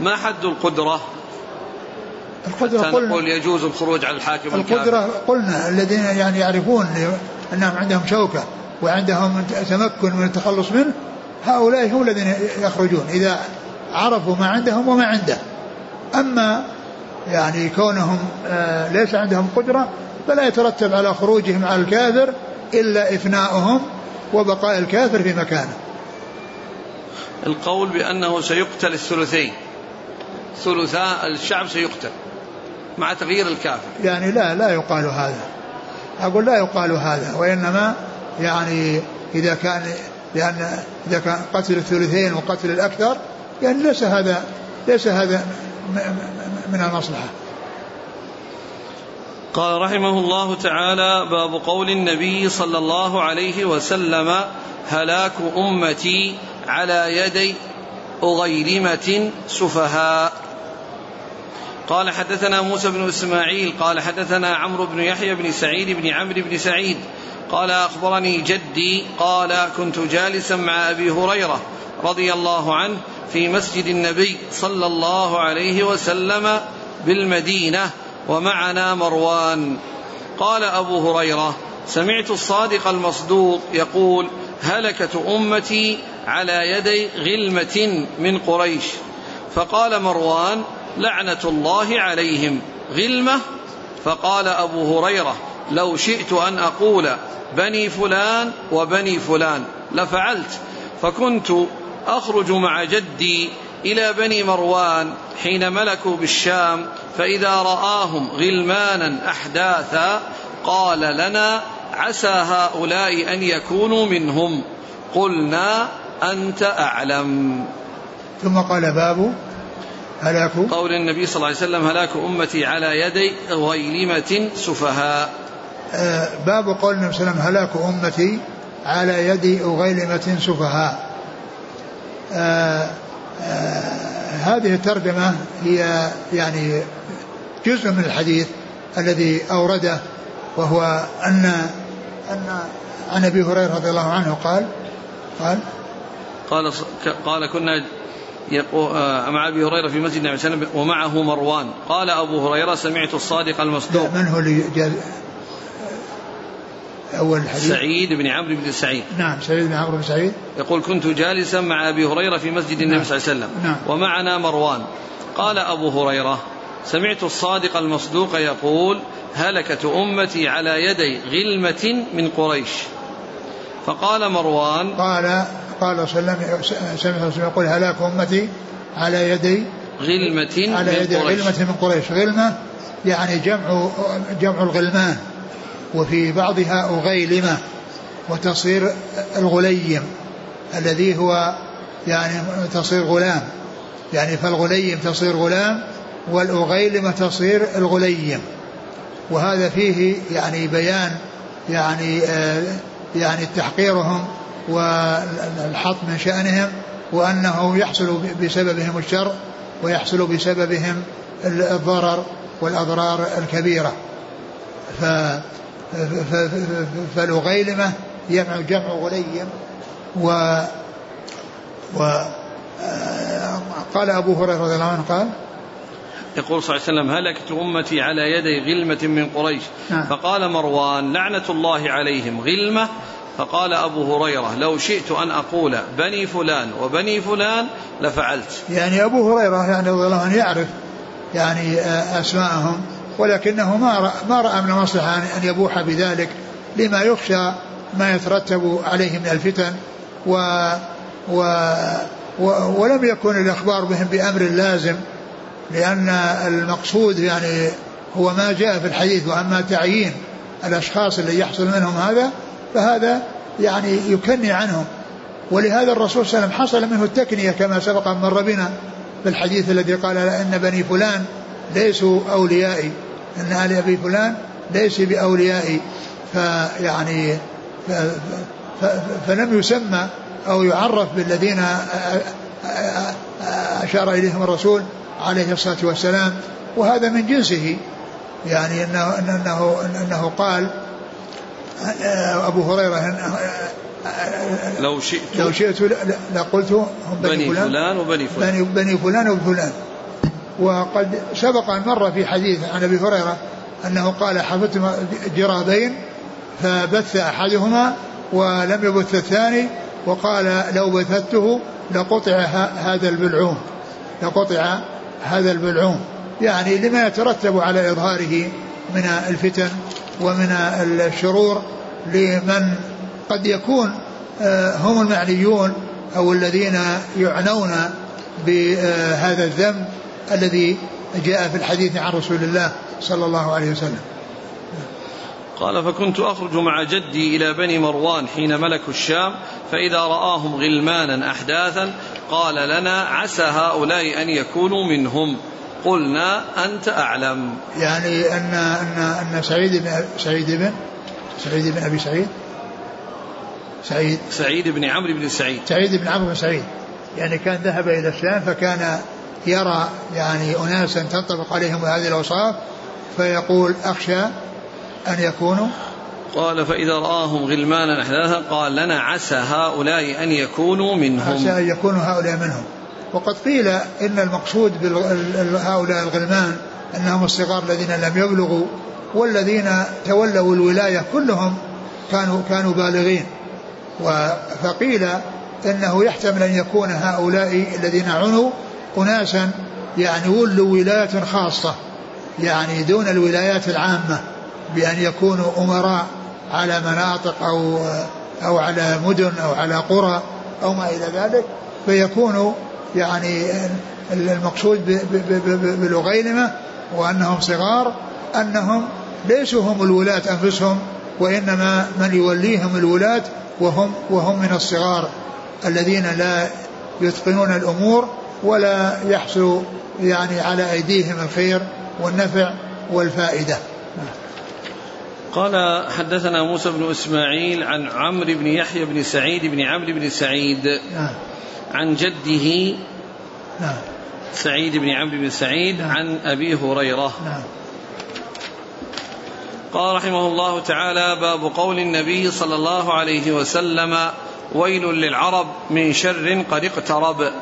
ما حد القدرة؟ القدرة قلنا. نقول يجوز الخروج على الحاكم القدرة الكافر. قلنا الذين يعني يعرفون أنهم عندهم شوكة وعندهم تمكن من التخلص منه هؤلاء هم الذين يخرجون إذا عرفوا ما عندهم وما عنده. أما يعني كونهم آه، ليس عندهم قدرة فلا يترتب على خروجهم على الكافر إلا إفناؤهم وبقاء الكافر في مكانه. القول بأنه سيقتل الثلثين. ثلثاء الشعب سيقتل. مع تغيير الكافر. يعني لا لا يقال هذا. أقول لا يقال هذا وإنما يعني إذا كان لأن إذا كان قتل الثلثين وقتل الأكثر يعني ليس هذا ليس هذا من المصلحة. قال رحمه الله تعالى باب قول النبي صلى الله عليه وسلم هلاك أمتي على يدي أغيلمة سفهاء. قال حدثنا موسى بن إسماعيل قال حدثنا عمرو بن يحيى بن سعيد بن عمرو بن سعيد قال أخبرني جدي قال كنت جالسا مع أبي هريرة رضي الله عنه في مسجد النبي صلى الله عليه وسلم بالمدينة ومعنا مروان. قال أبو هريرة سمعت الصادق المصدوق يقول هلكت أمتي على يدي غلمة من قريش. فقال مروان لعنة الله عليهم. غلمة؟ فقال أبو هريرة لو شئت أن أقول بني فلان وبني فلان لفعلت. فكنت أخرج مع جدي إلى بني مروان حين ملكوا بالشام فإذا رآهم غلمانا أحداثا قال لنا عسى هؤلاء أن يكونوا منهم. قلنا أنت أعلم. ثم قال باب هلاك؟ قول النبي صلى الله عليه وسلم هلاك أمتي على يدي غيلمة سفهاء. آه، باب قول النبي صلى الله عليه وسلم هلاك أمتي على يد أغيلمة سفهاء. آه آه هذه الترجمة هي يعني جزء من الحديث الذي أورده وهو أن أن عن أبي هريرة رضي الله عنه قال قال قال قال كنا مع أبي هريرة في مسجد النبي صلى الله عليه وسلم ومعه مروان. قال أبو هريرة سمعت الصادق المصدوق. من هو اللي أول الحديث سعيد بن عمرو بن سعيد. نعم سعيد بن عمرو بن سعيد. يقول كنت جالسا مع أبي هريرة في مسجد النبي نعم. صلى الله عليه وسلم. نعم. ومعنا مروان. قال أبو هريرة سمعت الصادق المصدوق يقول هلكت أمتي على يدي غلمة من قريش. فقال مروان قال قال صلى الله عليه وسلم يقول هلاك أمتي على يدي غلمة على يدي من قريش. غلمة من قريش. غلمة يعني جمع جمع الغلمان وفي بعضها أغيلمة وتصير الغليم الذي هو يعني تصير غلام. يعني فالغليم تصير غلام والأغيلمة تصير الغليم. وهذا فيه يعني بيان يعني آه يعني تحقيرهم والحط من شأنهم وأنه يحصل بسببهم الشر ويحصل بسببهم الضرر والأضرار الكبيرة ف فالغيلمة جمع جمع غليم و و قال أبو هريرة رضي الله عنه قال يقول صلى الله عليه وسلم هلكت أمتي على يدي غلمة من قريش نعم. فقال مروان لعنة الله عليهم غلمة فقال أبو هريرة لو شئت أن أقول بني فلان وبني فلان لفعلت. يعني أبو هريرة يعني رضي الله عنه يعرف يعني أسماءهم ولكنه ما رأى, ما رأى من المصلحة أن يبوح بذلك لما يخشى ما يترتب عليه من الفتن و, و, و ولم يكن الإخبار بهم بأمر لازم لأن المقصود يعني هو ما جاء في الحديث وأما تعيين الأشخاص اللي يحصل منهم هذا فهذا يعني يكني عنهم. ولهذا الرسول صلى الله عليه وسلم حصل منه التكنية كما سبق أن مر بنا في الحديث الذي قال إن بني فلان ليسوا أوليائي. أن آل أبي فلان ليس بأوليائي. فيعني فلم يسمى أو يعرف بالذين أشار إليهم الرسول عليه الصلاة والسلام. وهذا من جنسه. يعني أنه, أنه, أنه قال أبو هريرة لو شئت. لو شئت لقلت هم بني, بني فلان, فلان وبني فلان. بني, بني فلان وفلان. وقد سبق أن مر في حديث عن أبي هريرة أنه قال حفظت جرابين فبث أحدهما ولم يبث الثاني وقال لو بثته لقطع هذا البلعوم لقطع هذا البلعوم. يعني لما يترتب على إظهاره من الفتن ومن الشرور لمن قد يكون آه، هم المعنيون أو الذين يعنون بهذا الذنب الذي جاء في الحديث عن رسول الله صلى الله عليه وسلم. قال فكنت أخرج مع جدي إلى بني مروان حين ملكوا الشام فإذا رآهم غلمانا أحداثا قال لنا عسى هؤلاء أن يكونوا منهم. قلنا أنت أعلم. يعني أن أن أن سعيد بن سعيد بن سعيد بن أبي سعيد. سعيد. سعيد بن عمرو بن سعيد. سعيد بن عمرو بن سعيد. يعني كان ذهب إلى الشام فكان يرى يعني أناسا تنطبق عليهم هذه الأوصاف فيقول أخشى أن يكونوا. قال فإذا رآهم غلمانا أحداثا قال لنا عسى هؤلاء أن يكونوا منهم. عسى أن يكونوا هؤلاء منهم. وقد قيل إن المقصود بهؤلاء الغلمان أنهم الصغار الذين لم يبلغوا والذين تولوا الولاية كلهم كانوا كانوا بالغين. فقيل إنه يحتمل أن يكون هؤلاء الذين عنوا اناسا يعني ولوا ولاية خاصة يعني دون الولايات العامة بأن يكونوا أمراء على مناطق أو أو على مدن أو على قرى أو ما إلى ذلك فيكون يعني المقصود بالغيلمه وأنهم صغار أنهم ليسوا هم الولاة أنفسهم وإنما من يوليهم الولاة وهم وهم من الصغار الذين لا يتقنون الأمور ولا يحصل يعني على أيديهم الخير والنفع والفائدة. قال حدثنا موسى بن إسماعيل عن عمرو بن يحيى بن سعيد بن عمرو بن سعيد نعم. عن جده نعم. سعيد بن عمرو بن سعيد نعم. عن أبي هريرة نعم. قال رحمه الله تعالى باب قول النبي صلى الله عليه وسلم ويل للعرب من شر قد اقترب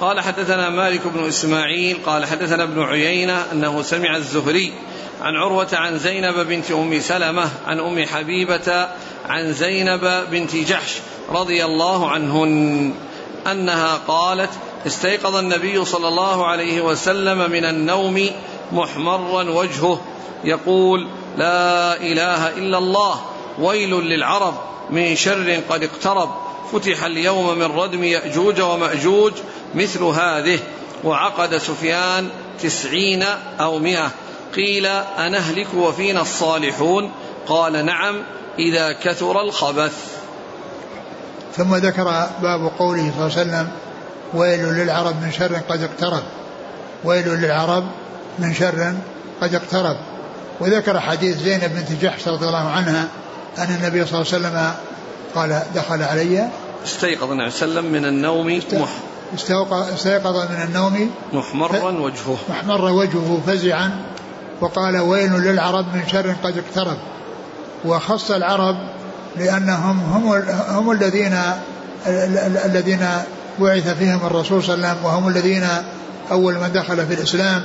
قال حدثنا مالك بن إسماعيل قال حدثنا ابن عيينة أنه سمع الزهري عن عروة عن زينب بنت أم سلمة عن أم حبيبة عن زينب بنت جحش رضي الله عنهن أنها قالت استيقظ النبي صلى الله عليه وسلم من النوم محمرا وجهه يقول لا إله إلا الله ويل للعرب من شر قد اقترب فتح اليوم من ردم يأجوج ومأجوج مثل هذه وعقد سفيان تسعين أو مئة قيل أنهلك وفينا الصالحون؟ قال نعم إذا كثر الخبث. ثم ذكر باب قوله صلى الله عليه وسلم ويل للعرب من شر قد اقترب. ويل للعرب من شر قد اقترب. وذكر حديث زينب بنت جحش رضي الله عنها أن النبي صلى الله عليه وسلم قال دخل علي. استيقظ النبي صلى الله عليه وسلم من النوم مح استيقظ من النوم محمرا وجهه. محمر وجهه فزعا وقال ويل للعرب من شر قد اقترب. وخص العرب لأنهم هم, هم الذين الذين بعث فيهم الرسول صلى الله عليه وسلم وهم الذين أول من دخل في الإسلام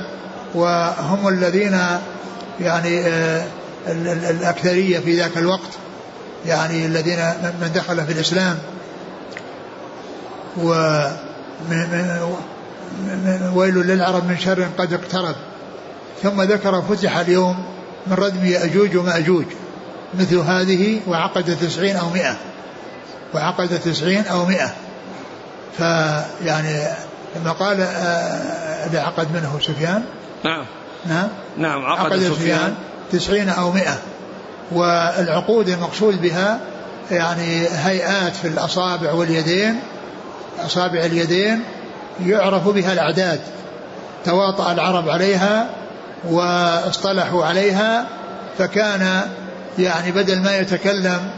وهم الذين يعني آه، الأكثرية في ذاك الوقت يعني الذين من دخل في الإسلام. و ويل للعرب من شر قد اقترب. ثم ذكر فتح اليوم من ردم يأجوج ومأجوج. مثل هذه وعقد تسعين أو مئة. وعقد تسعين أو مئة. فيعني لما قال اللي آه، عقد منه سفيان. نعم. نعم. نعم عقد, عقد سفيان. تسعين أو مئة. والعقود المقصود بها يعني هيئات في الأصابع واليدين أصابع اليدين يعرف بها الأعداد. تواطأ العرب عليها واصطلحوا عليها فكان يعني بدل ما يتكلم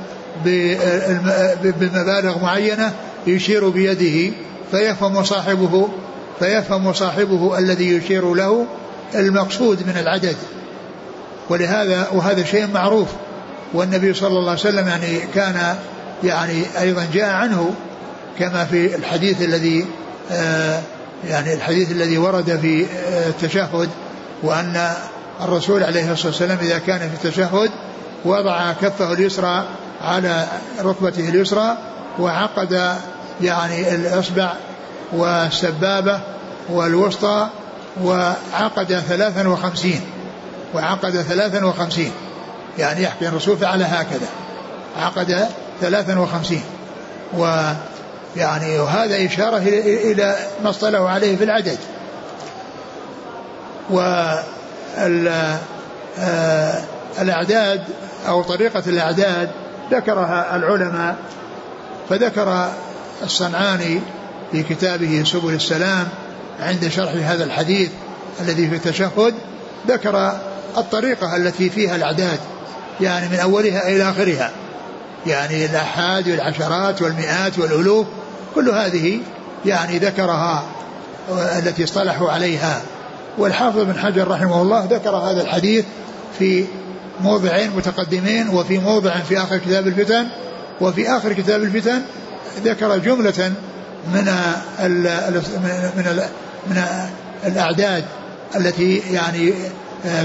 بمبالغ معينة يشير بيده فيفهم صاحبه فيفهم صاحبه الذي يشير له المقصود من العدد. ولهذا وهذا شيء معروف. والنبي صلى الله عليه وسلم يعني كان يعني أيضا جاء عنه كما في الحديث الذي آه يعني الحديث الذي ورد في آه التشهد وأن الرسول عليه الصلاة والسلام إذا كان في التشهد وضع كفه اليسرى على ركبته اليسرى وعقد يعني الإصبع والسبابة والوسطى وعقد ثلاثا وخمسين وعقد ثلاثا وخمسين يعني يحكي الرسول فعل هكذا عقد ثلاثا وخمسين ويعني وهذا إشارة إلى ما اصطلحوا عليه في العدد. والأعداد آه، أو طريقة الأعداد ذكرها العلماء فذكر الصنعاني في كتابه سبل السلام عند شرح هذا الحديث الذي في التشهد ذكر الطريقة التي فيها الأعداد يعني من أولها إلى آخرها يعني الآحاد والعشرات والمئات والألوف كل هذه يعني ذكرها التي اصطلحوا عليها. والحافظ بن حجر رحمه الله ذكر هذا الحديث في موضعين متقدمين وفي موضع في آخر كتاب الفتن وفي آخر كتاب الفتن ذكر جملة من من من الأعداد التي يعني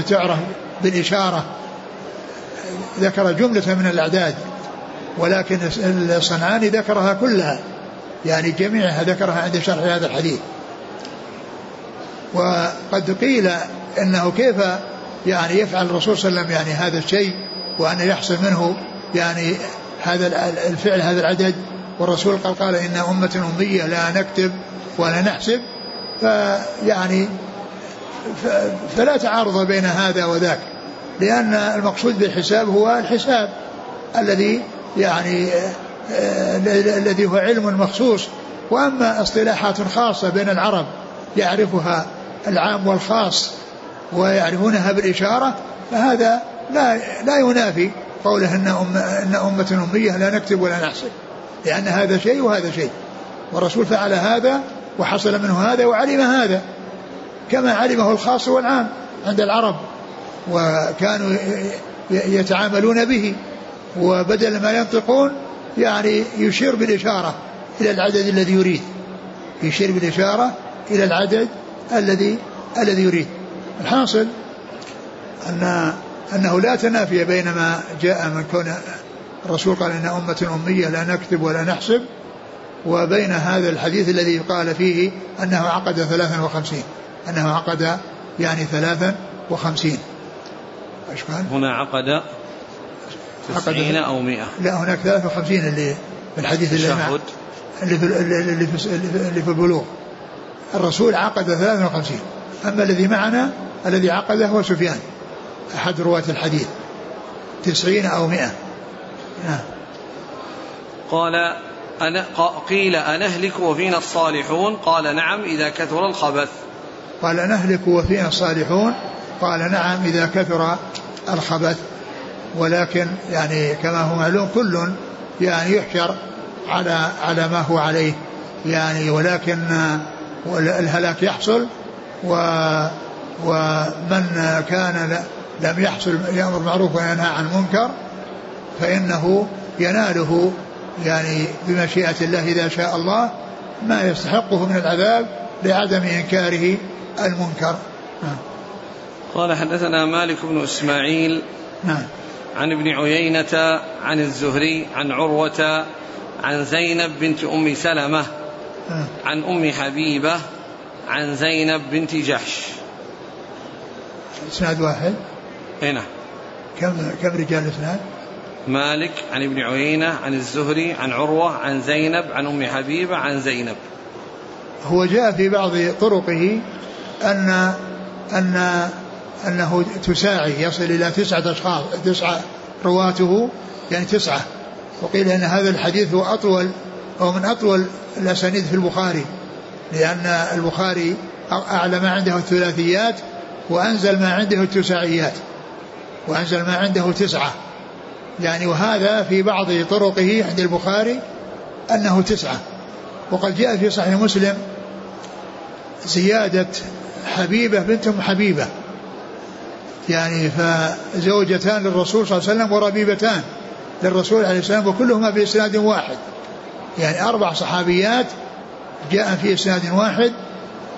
تعرف بالإشارة. ذكر جملة من الأعداد ولكن الصنعاني ذكرها كلها. يعني جميعها ذكرها عند شرح هذا الحديث. وقد قيل إنه كيف يعني يفعل الرسول صلى الله عليه وسلم يعني هذا الشيء وأن يحصل منه يعني هذا الفعل هذا العدد. والرسول قال قال إن أمة أمية لا نكتب ولا نحسب. فيعني فلا تعارض بين هذا وذاك. لأن المقصود بالحساب هو الحساب الذي يعني آه، الذي هو علم مخصوص. وأما اصطلاحات خاصة بين العرب يعرفها العام والخاص ويعرفونها بالإشارة فهذا لا لا ينافي قوله إن, أم إن أمة أمية لا نكتب ولا نحسب لأن هذا شيء وهذا شيء. والرسول فعل هذا وحصل منه هذا وعلم هذا كما علمه الخاص والعام عند العرب وكانوا يتعاملون به وبدل ما ينطقون يعني يشير بالإشارة إلى العدد الذي يريد يشير بالإشارة إلى العدد الذي الذي يريد. الحاصل أن أنه لا تنافي بين ما جاء من كون الرسول قال إن أمة أمية لا نكتب ولا نحسب وبين هذا الحديث الذي قال فيه أنه عقد ثلاثا وخمسين أنه عقد يعني ثلاثا وخمسين. إيش قال؟ هنا عقد تسعين أو مئة. لا هناك ثلاثة وخمسين اللي في الحديث اللي اللي في, اللي في, اللي في البلوغ. الرسول عقد ثلاثة وخمسين. أما الذي معنا الذي عقده هو سفيان أحد رواة الحديث. تسعين أو مئة. نعم قال أنا قيل أنهلك وفينا الصالحون؟ قال نعم إذا كثر الخبث. قال نهلك وفينا الصالحون؟ قال نعم إذا كثر الخبث. ولكن يعني كما هو معلوم كل يعني يحشر على على ما هو عليه. يعني ولكن الهلاك يحصل و ومن كان لم يحصل يأمر بالمعروف وينهى عن المنكر فإنه يناله يعني بمشيئة الله إذا شاء الله ما يستحقه من العذاب لعدم إنكاره المنكر نعم. قال حدثنا مالك بن إسماعيل نعم عن ابن عيينة عن الزهري عن عروة عن زينب بنت أم سلمة نعم. عن أم حبيبة عن زينب بنت جحش إسناد واحد هنا نعم. كم كم رجال الإسناد؟ مالك عن ابن عيينة عن الزهري عن عروة عن زينب عن أم حبيبة عن زينب هو جاء في بعض طرقه أن أن أنه تساعي يصل إلى تسعة أشخاص تسعة رواته يعني تسعة وقيل أن هذا الحديث هو أطول أو من أطول الأسانيد في البخاري لأن البخاري أعلى ما عنده الثلاثيات وأنزل ما عنده التساعيات وأنزل ما عنده تسعة. يعني وهذا في بعض طرقه عند البخاري أنه تسعة. وقد جاء في صحيح مسلم زيادة حبيبة بنت أم حبيبة. يعني فزوجتان للرسول صلى الله عليه وسلم وربيبتان للرسول عليه السلام وكلهما بإسناد واحد. يعني أربع صحابيات جاء في إسناد واحد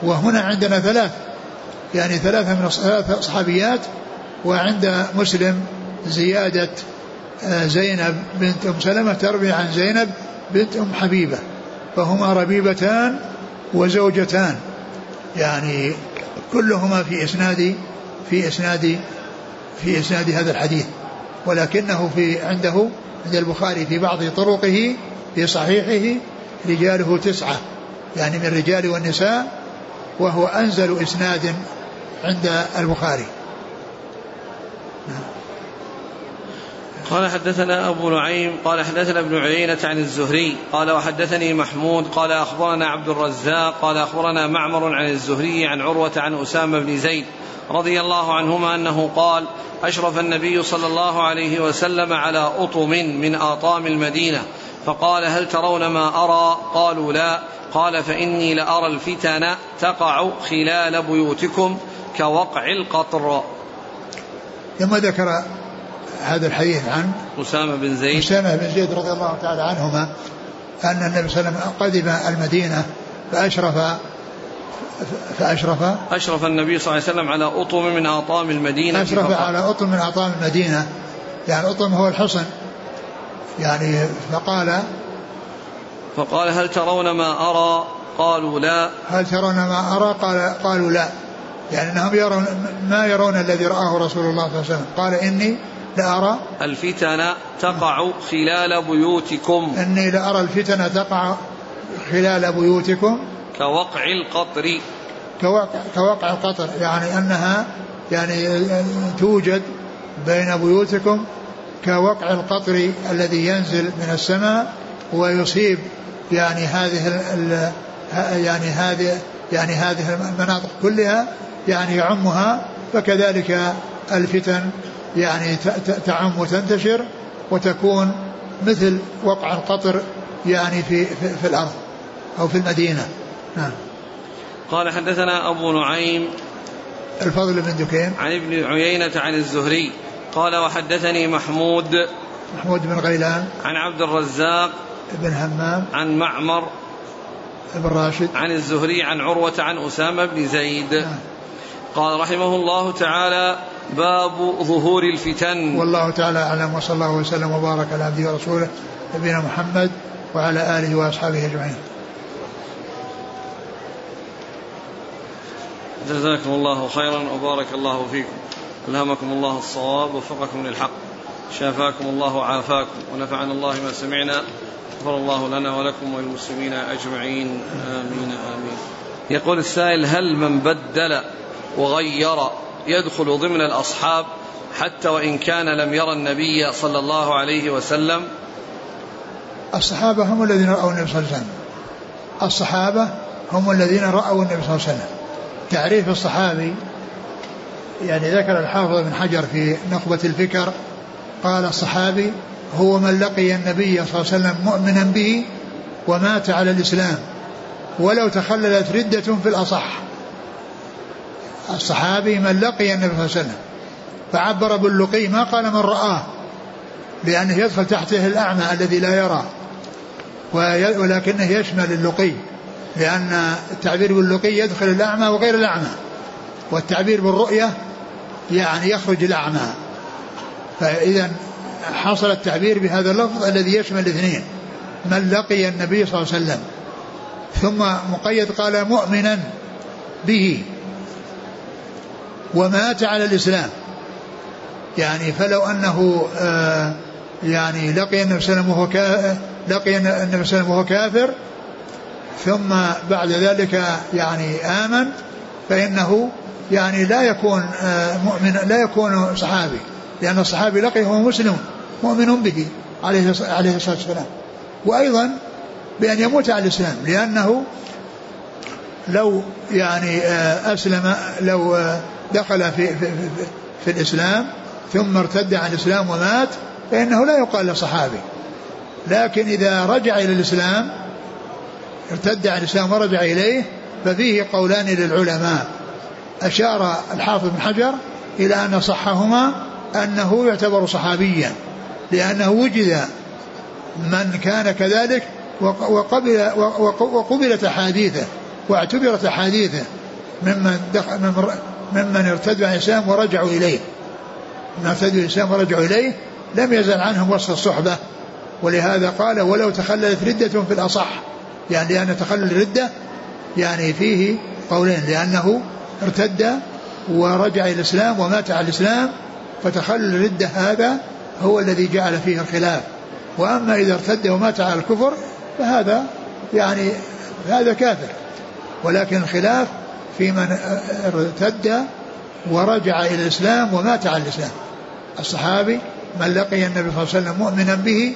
وهنا عندنا ثلاث. يعني ثلاثة من ثلاث صحابيات وعند مسلم زيادة آه، زينب بنت أم سلمة تروي عن زينب بنت أم حبيبة فهما ربيبتان وزوجتان. يعني كلهما في إسناد في إسناد في إسناد هذا الحديث. ولكنه في عنده عند البخاري في بعض طرقه في صحيحه رجاله تسعة يعني من الرجال والنساء وهو أنزل إسناد عند البخاري. قال حدثنا أبو نعيم قال حدثنا ابن عيينة عن الزهري قال وحدثني محمود قال أخبرنا عبد الرزاق قال أخبرنا معمر عن الزهري عن عروة عن أسامة بن زيد رضي الله عنهما أنه قال أشرف النبي صلى الله عليه وسلم على أطم من آطام المدينة فقال هل ترون ما أرى؟ قالوا لا. قال فإني لأرى الفتن تقع خلال بيوتكم كوقع القطر. ثم ذكر هذا الحديث عن أسامة بن زيد. أسامة بن زيد رضي الله تعالى عنهما أن النبي صلى الله عليه وسلم قدم المدينة فأشرف فأشرف أشرف النبي صلى الله عليه وسلم على أطم من أطام المدينة أشرف على أطم من أطام المدينة. يعني أطم هو الحصن. يعني فقال فقال هل ترون ما أرى؟ قالوا لا. هل ترون ما أرى؟ قال قالوا لا. يعني أنهم يرون ما يرون الذي رآه رسول الله صلى الله عليه وسلم. قال إني لأرى الفتن تقع خلال بيوتكم. إني لأرى الفتن تقع خلال بيوتكم. كوقع القطر. كوقع, كوقع القطر. يعني أنها يعني توجد بين بيوتكم كوقع القطر الذي ينزل من السماء ويصيب يعني هذه ال يعني هذه يعني هذه المناطق كلها يعني يعمها فكذلك الفتن يعني تعم وتنتشر وتكون مثل وقع القطر يعني في, في, في الأرض أو في المدينة. نعم. قال حدثنا أبو نعيم الفضل بن دكين. عن ابن عيينة عن الزهري. قال وحدثني محمود محمود بن غيلان. عن عبد الرزاق بن همام عن معمر بن راشد. عن الزهري عن عروة عن أسامة بن زيد. نعم. قال رحمه الله تعالى باب ظهور الفتن. والله تعالى أعلم وصلى الله وسلم وبارك على عبده ورسوله نبينا محمد وعلى آله وأصحابه أجمعين. جزاكم الله خيرا وبارك الله فيكم. ألهمكم الله الصواب ووفقكم للحق. شافاكم الله وعافاكم ونفعنا الله ما سمعنا. غفر الله لنا ولكم وللمسلمين أجمعين. آمين آمين. يقول السائل هل من بدل وغير يدخل ضمن الأصحاب حتى وإن كان لم يرى النبي صلى الله عليه وسلم. الصحابة هم الذين رأوا النبي صلى الله عليه وسلم. الصحابة هم الذين رأوا النبي صلى الله عليه وسلم. تعريف الصحابي يعني ذكر الحافظ بن حجر في نخبة الفكر قال الصحابي هو من لقي النبي صلى الله عليه وسلم مؤمنا به ومات على الإسلام ولو تخللت ردة في الأصح. الصحابي من لقي النبي صلى الله عليه وسلم فعبر باللقي ما قال من رآه لأنه يدخل تحته الأعمى الذي لا يرى ولكنه يشمل اللقي لأن التعبير باللقي يدخل الأعمى وغير الأعمى والتعبير بالرؤية يعني يخرج الأعمى. فإذا حصل التعبير بهذا اللفظ الذي يشمل الاثنين من لقي النبي صلى الله عليه وسلم ثم مقيد قال مؤمنا به. ومات على الإسلام. يعني فلو أنه آه يعني لقي النبي صلى الله عليه وسلم لقي النبي صلى الله عليه وسلم وهو كافر ثم بعد ذلك يعني آمن فإنه يعني لا يكون آه مؤمن لا يكون صحابي لأن الصحابي لقيه هو مسلم مؤمن به عليه عليه الصلاة والسلام. وأيضا بأن يموت على الإسلام لأنه لو يعني آه أسلم لو دخل في, في, في, في الإسلام ثم ارتد عن الإسلام ومات فإنه لا يقال له صحابي لكن إذا رجع إلى الإسلام ارتد عن الإسلام ورجع إليه ففيه قولان للعلماء. أشار الحافظ بن حجر إلى أن صحهما أنه يعتبر صحابيا لأنه وجد من كان كذلك وقبل وقبلت أحاديثه واعتبرت أحاديثه ممن دخل ممن ارتدوا عن الإسلام ورجعوا إليه. من ارتدوا الإسلام ورجعوا إليه لم يزل عنهم وصف الصحبة. ولهذا قال ولو تخللت ردة في الأصح. يعني لأن تخلل الردة يعني فيه قولين لأنه ارتد ورجع إلى الإسلام ومات على الإسلام فتخلل الردة هذا هو الذي جعل فيه الخلاف. وأما إذا ارتد ومات على الكفر فهذا يعني هذا كافر. ولكن الخلاف في من ارتد ورجع إلى الإسلام ومات على الإسلام. الصحابي من لقي النبي صلى الله عليه وسلم مؤمنا به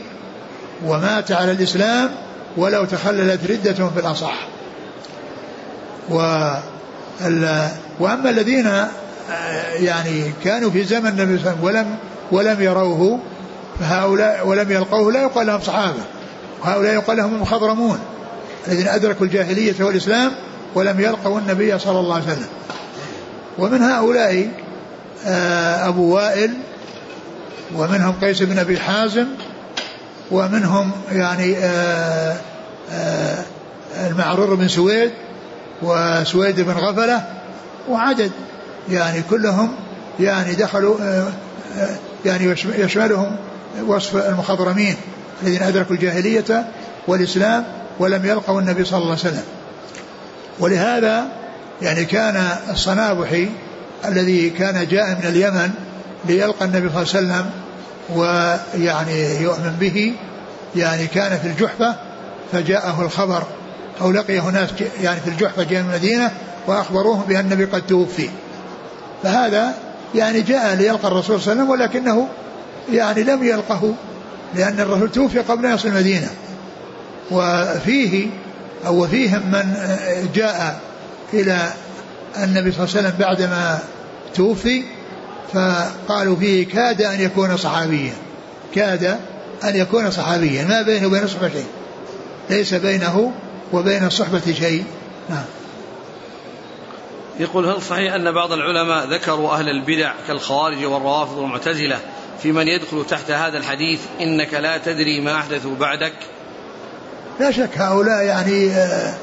ومات على الإسلام ولو تخللت ردة في الأصح. و وأما الذين يعني كانوا في زمن النبي صلى الله عليه وسلم ولم ولم يروه فهؤلاء ولم يلقوه لا يقال لهم صحابة. وهؤلاء يقال لهم المخضرمون الذين أدركوا الجاهلية والإسلام ولم يلقوا النبي صلى الله عليه وسلم. ومن هؤلاء آه، أبو وائل ومنهم قيس بن أبي حازم ومنهم يعني آه، آه، المعرور بن سويد وسويد بن غفلة وعدد يعني كلهم يعني دخلوا يعني يشملهم وصف المخضرمين الذين أدركوا الجاهلية والإسلام ولم يلقوا النبي صلى الله عليه وسلم. ولهذا يعني كان الصنابحي الذي كان جاء من اليمن ليلقى النبي صلى الله عليه وسلم ويعني يؤمن به يعني كان في الجحفة فجاءه الخبر أو لقيه ناس يعني في الجحفة جاء من المدينة وأخبروه بأن النبي قد توفي. فهذا يعني جاء ليلقى الرسول صلى الله عليه وسلم ولكنه يعني لم يلقه لأن الرسول توفي قبل أن يصل المدينة. وفيه أو فيهم من جاء إلى النبي صلى الله عليه وسلم بعدما توفي فقالوا فيه كاد أن يكون صحابيا. كاد أن يكون صحابيا. ما بينه وبين الصحبة شيء. ليس بينه وبين الصحبة شيء. نعم. يقول هل صحيح أن بعض العلماء ذكروا أهل البدع كالخوارج والروافض والمعتزلة في من يدخل تحت هذا الحديث إنك لا تدري ما أحدثوا بعدك؟ لا شك هؤلاء يعني آه،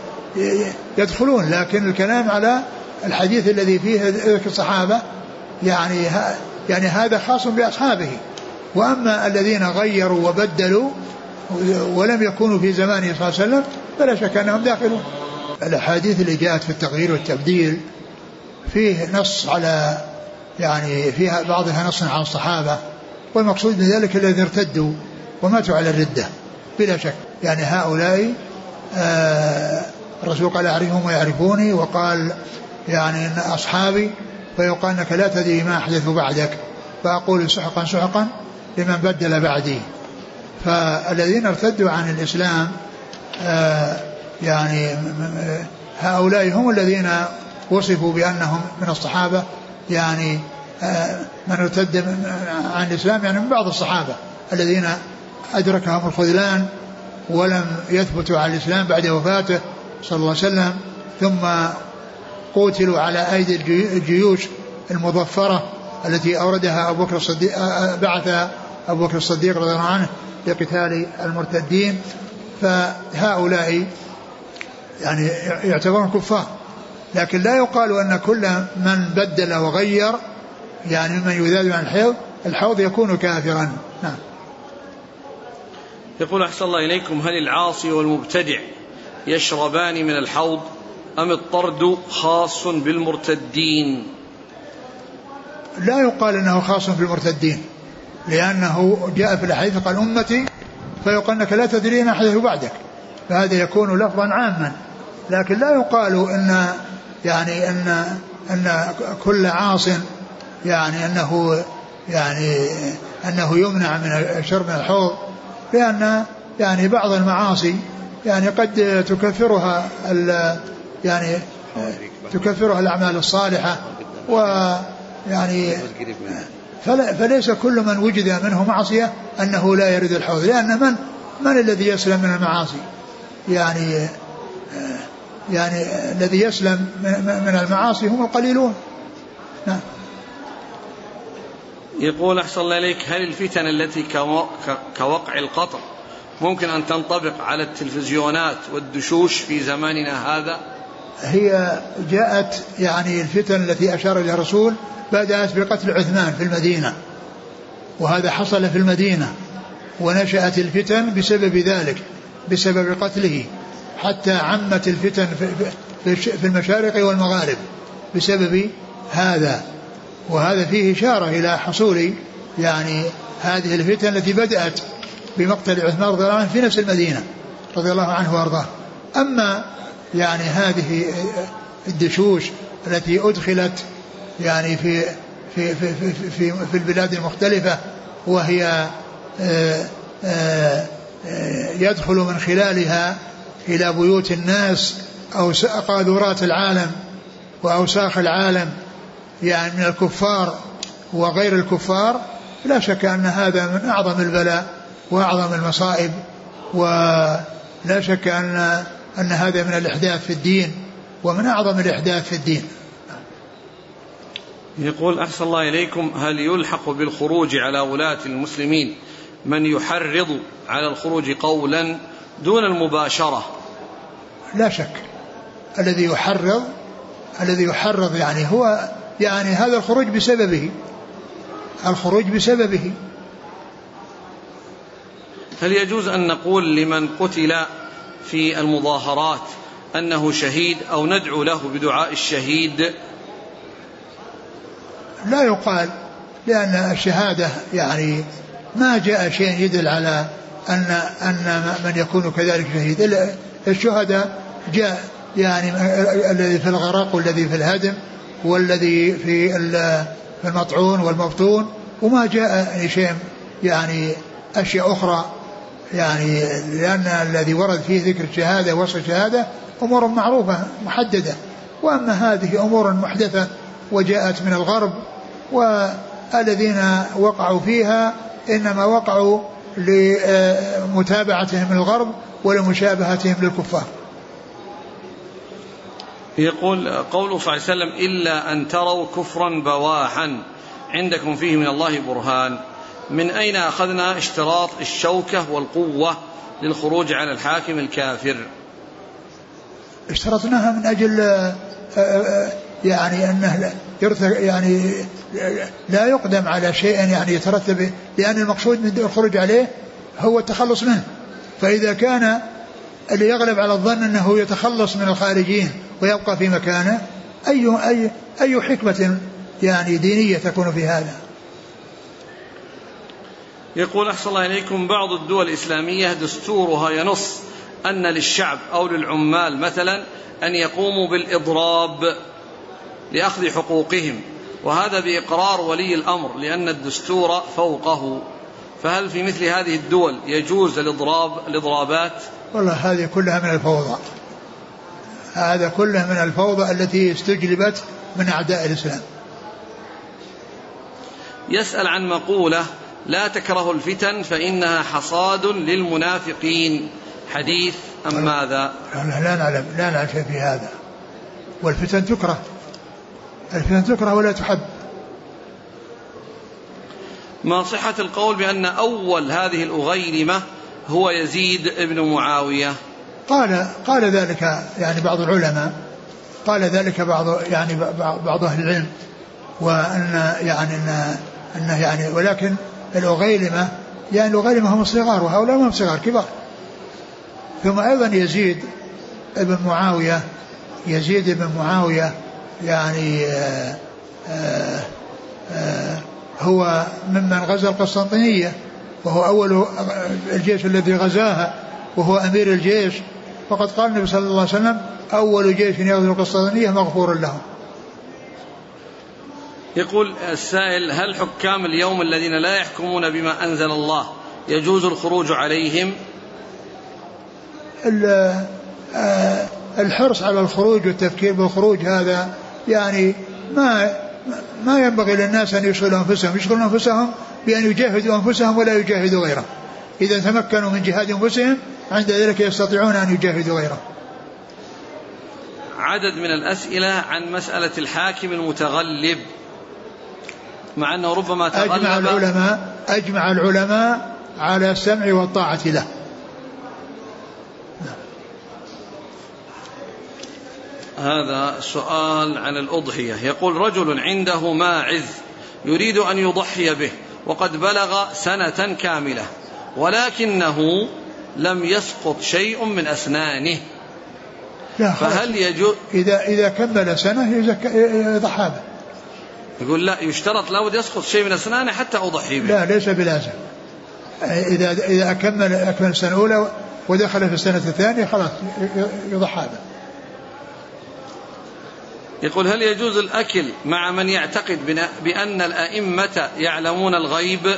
يدخلون لكن الكلام على الحديث الذي فيه ذكر الصحابة يعني يعني هذا خاص بأصحابه. وأما الذين غيروا وبدلوا ولم يكونوا في زمانه صلى الله عليه وسلم فلا شك أنهم داخلون. الأحاديث اللي جاءت في التغيير والتبديل فيه نص على يعني فيها بعضها نص عن الصحابة والمقصود من ذلك الذين ارتدوا وماتوا على الردة بلا شك. يعني هؤلاء آه الرسول قال أعرفهم ويعرفوني وقال يعني إن أصحابي فيقال أنك لا تدري ما أحدث بعدك فأقول سحقا سحقا لمن بدل بعدي. فالذين ارتدوا عن الإسلام آه يعني هؤلاء هم الذين وصفوا بأنهم من الصحابة يعني آه من ارتد عن الإسلام يعني من بعض الصحابة الذين أدركهم الخذلان ولم يثبتوا على الإسلام بعد وفاته صلى الله عليه وسلم ثم قتلوا على أيدي الجيوش المظفرة التي أوردها أبو بكر الصديق بعث أبو بكر الصديق رضي الله عنه لقتال المرتدين. فهؤلاء يعني يعتبرون كفار. لكن لا يقال أن كل من بدل وغير يعني من يذاد عن الحوض الحوض يكون كافرا. نعم. يقول أحسن الله إليكم هل العاصي والمبتدع يشربان من الحوض أم الطرد خاص بالمرتدين؟ لا يقال إنه خاص بالمرتدين لأنه جاء في الأحاديث قال أمتي فيقال إنك لا تدري ما حدث بعدك فهذا يكون لفظا عاما. لكن لا يقال إن يعني إن إن كل عاص يعني إنه يعني إنه يمنع من من الحوض. لأن يعني بعض المعاصي يعني قد تكفرها يعني تكفرها الأعمال الصالحة ويعني فليس كل من وجد منه معصية أنه لا يرد الحوض لأن من من الذي يسلم من المعاصي؟ يعني يعني الذي يسلم من المعاصي هم القليلون. نعم. يقول أحسن الله إليك هل الفتن التي كوقع القطر ممكن أن تنطبق على التلفزيونات والدشوش في زماننا هذا؟ هي جاءت يعني الفتن التي أشار إليها الرسول بدأت بقتل عثمان في المدينة وهذا حصل في المدينة ونشأت الفتن بسبب ذلك بسبب قتله حتى عمت الفتن في المشارق والمغارب بسبب هذا. وهذا فيه إشارة إلى حصول يعني هذه الفتن التي بدأت بمقتل عثمان رضي الله عنه في نفس المدينة رضي الله عنه وأرضاه. أما يعني هذه الدشوش التي أدخلت يعني في في في في, في, في البلاد المختلفة وهي آه، آه، يدخل من خلالها إلى بيوت الناس أو قاذورات العالم وأوساخ العالم. يعني من الكفار وغير الكفار لا شك أن هذا من أعظم البلاء وأعظم المصائب ولا شك أن أن هذا من الإحداث في الدين ومن أعظم الإحداث في الدين. يقول أحسن الله إليكم هل يلحق بالخروج على ولاة المسلمين من يحرض على الخروج قولا دون المباشرة؟ لا شك. الذي يحرض الذي يحرض يعني هو يعني هذا الخروج بسببه. الخروج بسببه. هل يجوز أن نقول لمن قتل في المظاهرات أنه شهيد أو ندعو له بدعاء الشهيد؟ لا يقال لأن الشهادة يعني ما جاء شيء يدل على أن أن من يكون كذلك شهيد. الشهداء جاء يعني الذي في الغرق والذي في الهدم والذي في المطعون والمبطون وما جاء شيء يعني أشياء أخرى. يعني لأن الذي ورد فيه ذكر الشهادة وصف الشهادة أمور معروفة محددة. وأما هذه أمور محدثة وجاءت من الغرب والذين وقعوا فيها إنما وقعوا لمتابعتهم من الغرب ولمشابهتهم للكفار. يقول قوله صلى الله عليه وسلم إلا أن تروا كفرا بواحا عندكم فيه من الله برهان. من أين أخذنا اشتراط الشوكة والقوة للخروج على الحاكم الكافر؟ اشترطناها من أجل آه، آه، يعني أنه يعني لا يقدم على شيء يعني يترتب لأن المقصود من الخروج عليه هو التخلص منه. فإذا كان اللي يغلب على الظن أنه يتخلص من الخارجين ويبقى في مكانه أي أي أي حكمة يعني دينية تكون في هذا. يقول أحسن الله إليكم بعض الدول الإسلامية دستورها ينص أن للشعب أو للعمال مثلا أن يقوموا بالإضراب لأخذ حقوقهم وهذا بإقرار ولي الأمر لأن الدستور فوقه. فهل في مثل هذه الدول يجوز الإضراب الإضرابات؟ والله هذه كلها من الفوضى. هذا كله من الفوضى التي استجلبت من أعداء الإسلام. يسأل عن مقولة لا تكرهوا الفتن فإنها حصاد للمنافقين. حديث أم ماذا؟ لا نعلم لا نعلم شيء في هذا. والفتن تكره. الفتن تكره ولا تحب. ما صحة القول بأن أول هذه الأغيرمة هو يزيد بن معاوية؟ قال قال ذلك يعني بعض العلماء قال ذلك بعض يعني بعض أهل العلم وأن يعني أن أنه يعني ولكن الأغيلمة يعني الأغيلمة هم الصغار وهؤلاء هم صغار كبار. ثم أيضا يزيد ابن معاوية يزيد بن معاوية يعني آه، آه، آآ هو ممن غزا القسطنطينية وهو أول الجيش الذي غزاها وهو أمير الجيش. وقد قال النبي صلى الله عليه وسلم أول جيش يغزو القسطنطينية مغفور له يقول السائل هل حكام اليوم الذين لا يحكمون بما أنزل الله يجوز الخروج عليهم؟ آه، الحرص على الخروج والتفكير بالخروج هذا يعني ما ما ينبغي للناس أن يشغلوا أنفسهم. يشغلوا أنفسهم بأن يجاهدوا أنفسهم ولا يجاهدوا غيرهم. إذا تمكنوا من جهاد أنفسهم عند ذلك يستطيعون أن يجاهدوا غيرهم عدد من الأسئلة عن مسألة الحاكم المتغلب. مع أنه ربما تغلب أجمع العلماء أجمع العلماء على السمع والطاعة له. هذا سؤال عن الأضحية. يقول رجل عنده ماعز يريد أن يضحي به وقد بلغ سنة كاملة ولكنه لم يسقط شيء من أسنانه. لا فهل يجوز إذا إذا كمل سنة يضحى به يقول لا يشترط لابد يسقط شيء من أسنانه حتى أضحي به. لا ليس بلازم. إذا إذا أكمل أكمل السنة الأولى ودخل في السنة الثانية خلاص يضحى به يقول هل يجوز الأكل مع من يعتقد بأن الأئمة يعلمون الغيب؟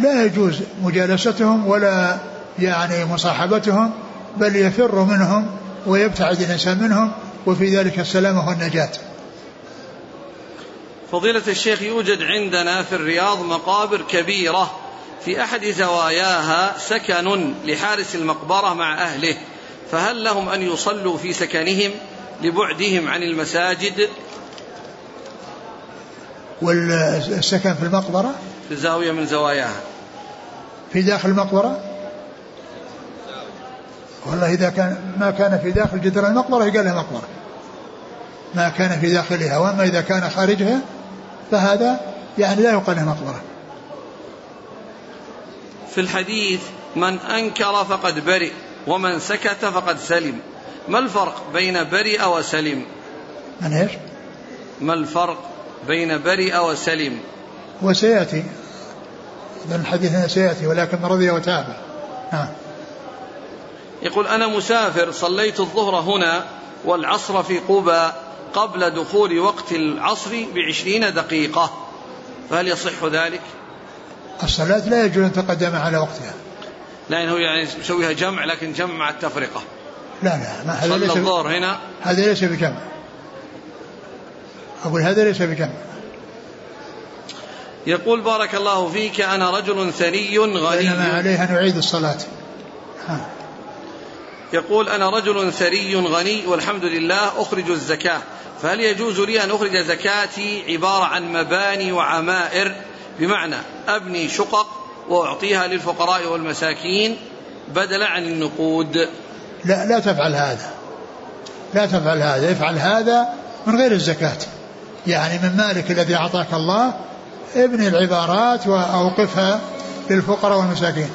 لا يجوز مجالستهم ولا يعني مصاحبتهم بل يفر منهم ويبتعد الإنسان منهم وفي ذلك السلامة والنجاة فضيلة الشيخ يوجد عندنا في الرياض مقابر كبيرة في أحد زواياها سكن لحارس المقبرة مع أهله فهل لهم أن يصلوا في سكنهم لبعدهم عن المساجد والسكن في المقبرة؟ في زاوية من زواياها. في داخل المقبرة؟ والله إذا كان ما كان في داخل جدر المقبرة يقال لها مقبرة. ما كان في داخلها وأما إذا كان خارجها فهذا يعني لا يقال له مقبرة. في الحديث من أنكر فقد برئ ومن سكت فقد سلم. ما الفرق بين برئ وسلم؟ من إيش؟ ما الفرق بين برئ وسلم. وسيأتي. لأن الحديث هنا سيأتي ولكن رضي وتابع نعم. يقول أنا مسافر صليت الظهر هنا والعصر في قبى قبل دخول وقت العصر بعشرين دقيقة. فهل يصح ذلك؟ الصلاة لا يجوز أن تقدم على وقتها. لأنه يعني يسويها جمع لكن جمع مع التفرقة. لا لا ما هذا ليس الظهر هنا. هذا ليس بجمع. أقول هذا ليس بجمع يقول بارك الله فيك أنا رجل ثري غني. بينما عليه أن يعيد الصلاة. ها. يقول أنا رجل ثري غني والحمد لله أخرج الزكاة. فهل يجوز لي أن أخرج زكاتي عبارة عن مباني وعمائر؟ بمعنى أبني شقق وأعطيها للفقراء والمساكين بدلا عن النقود. لا لا تفعل هذا. لا تفعل هذا. افعل هذا من غير الزكاة. يعني من مالك الذي أعطاك الله ابني العبارات وأوقفها للفقراء والمساكين.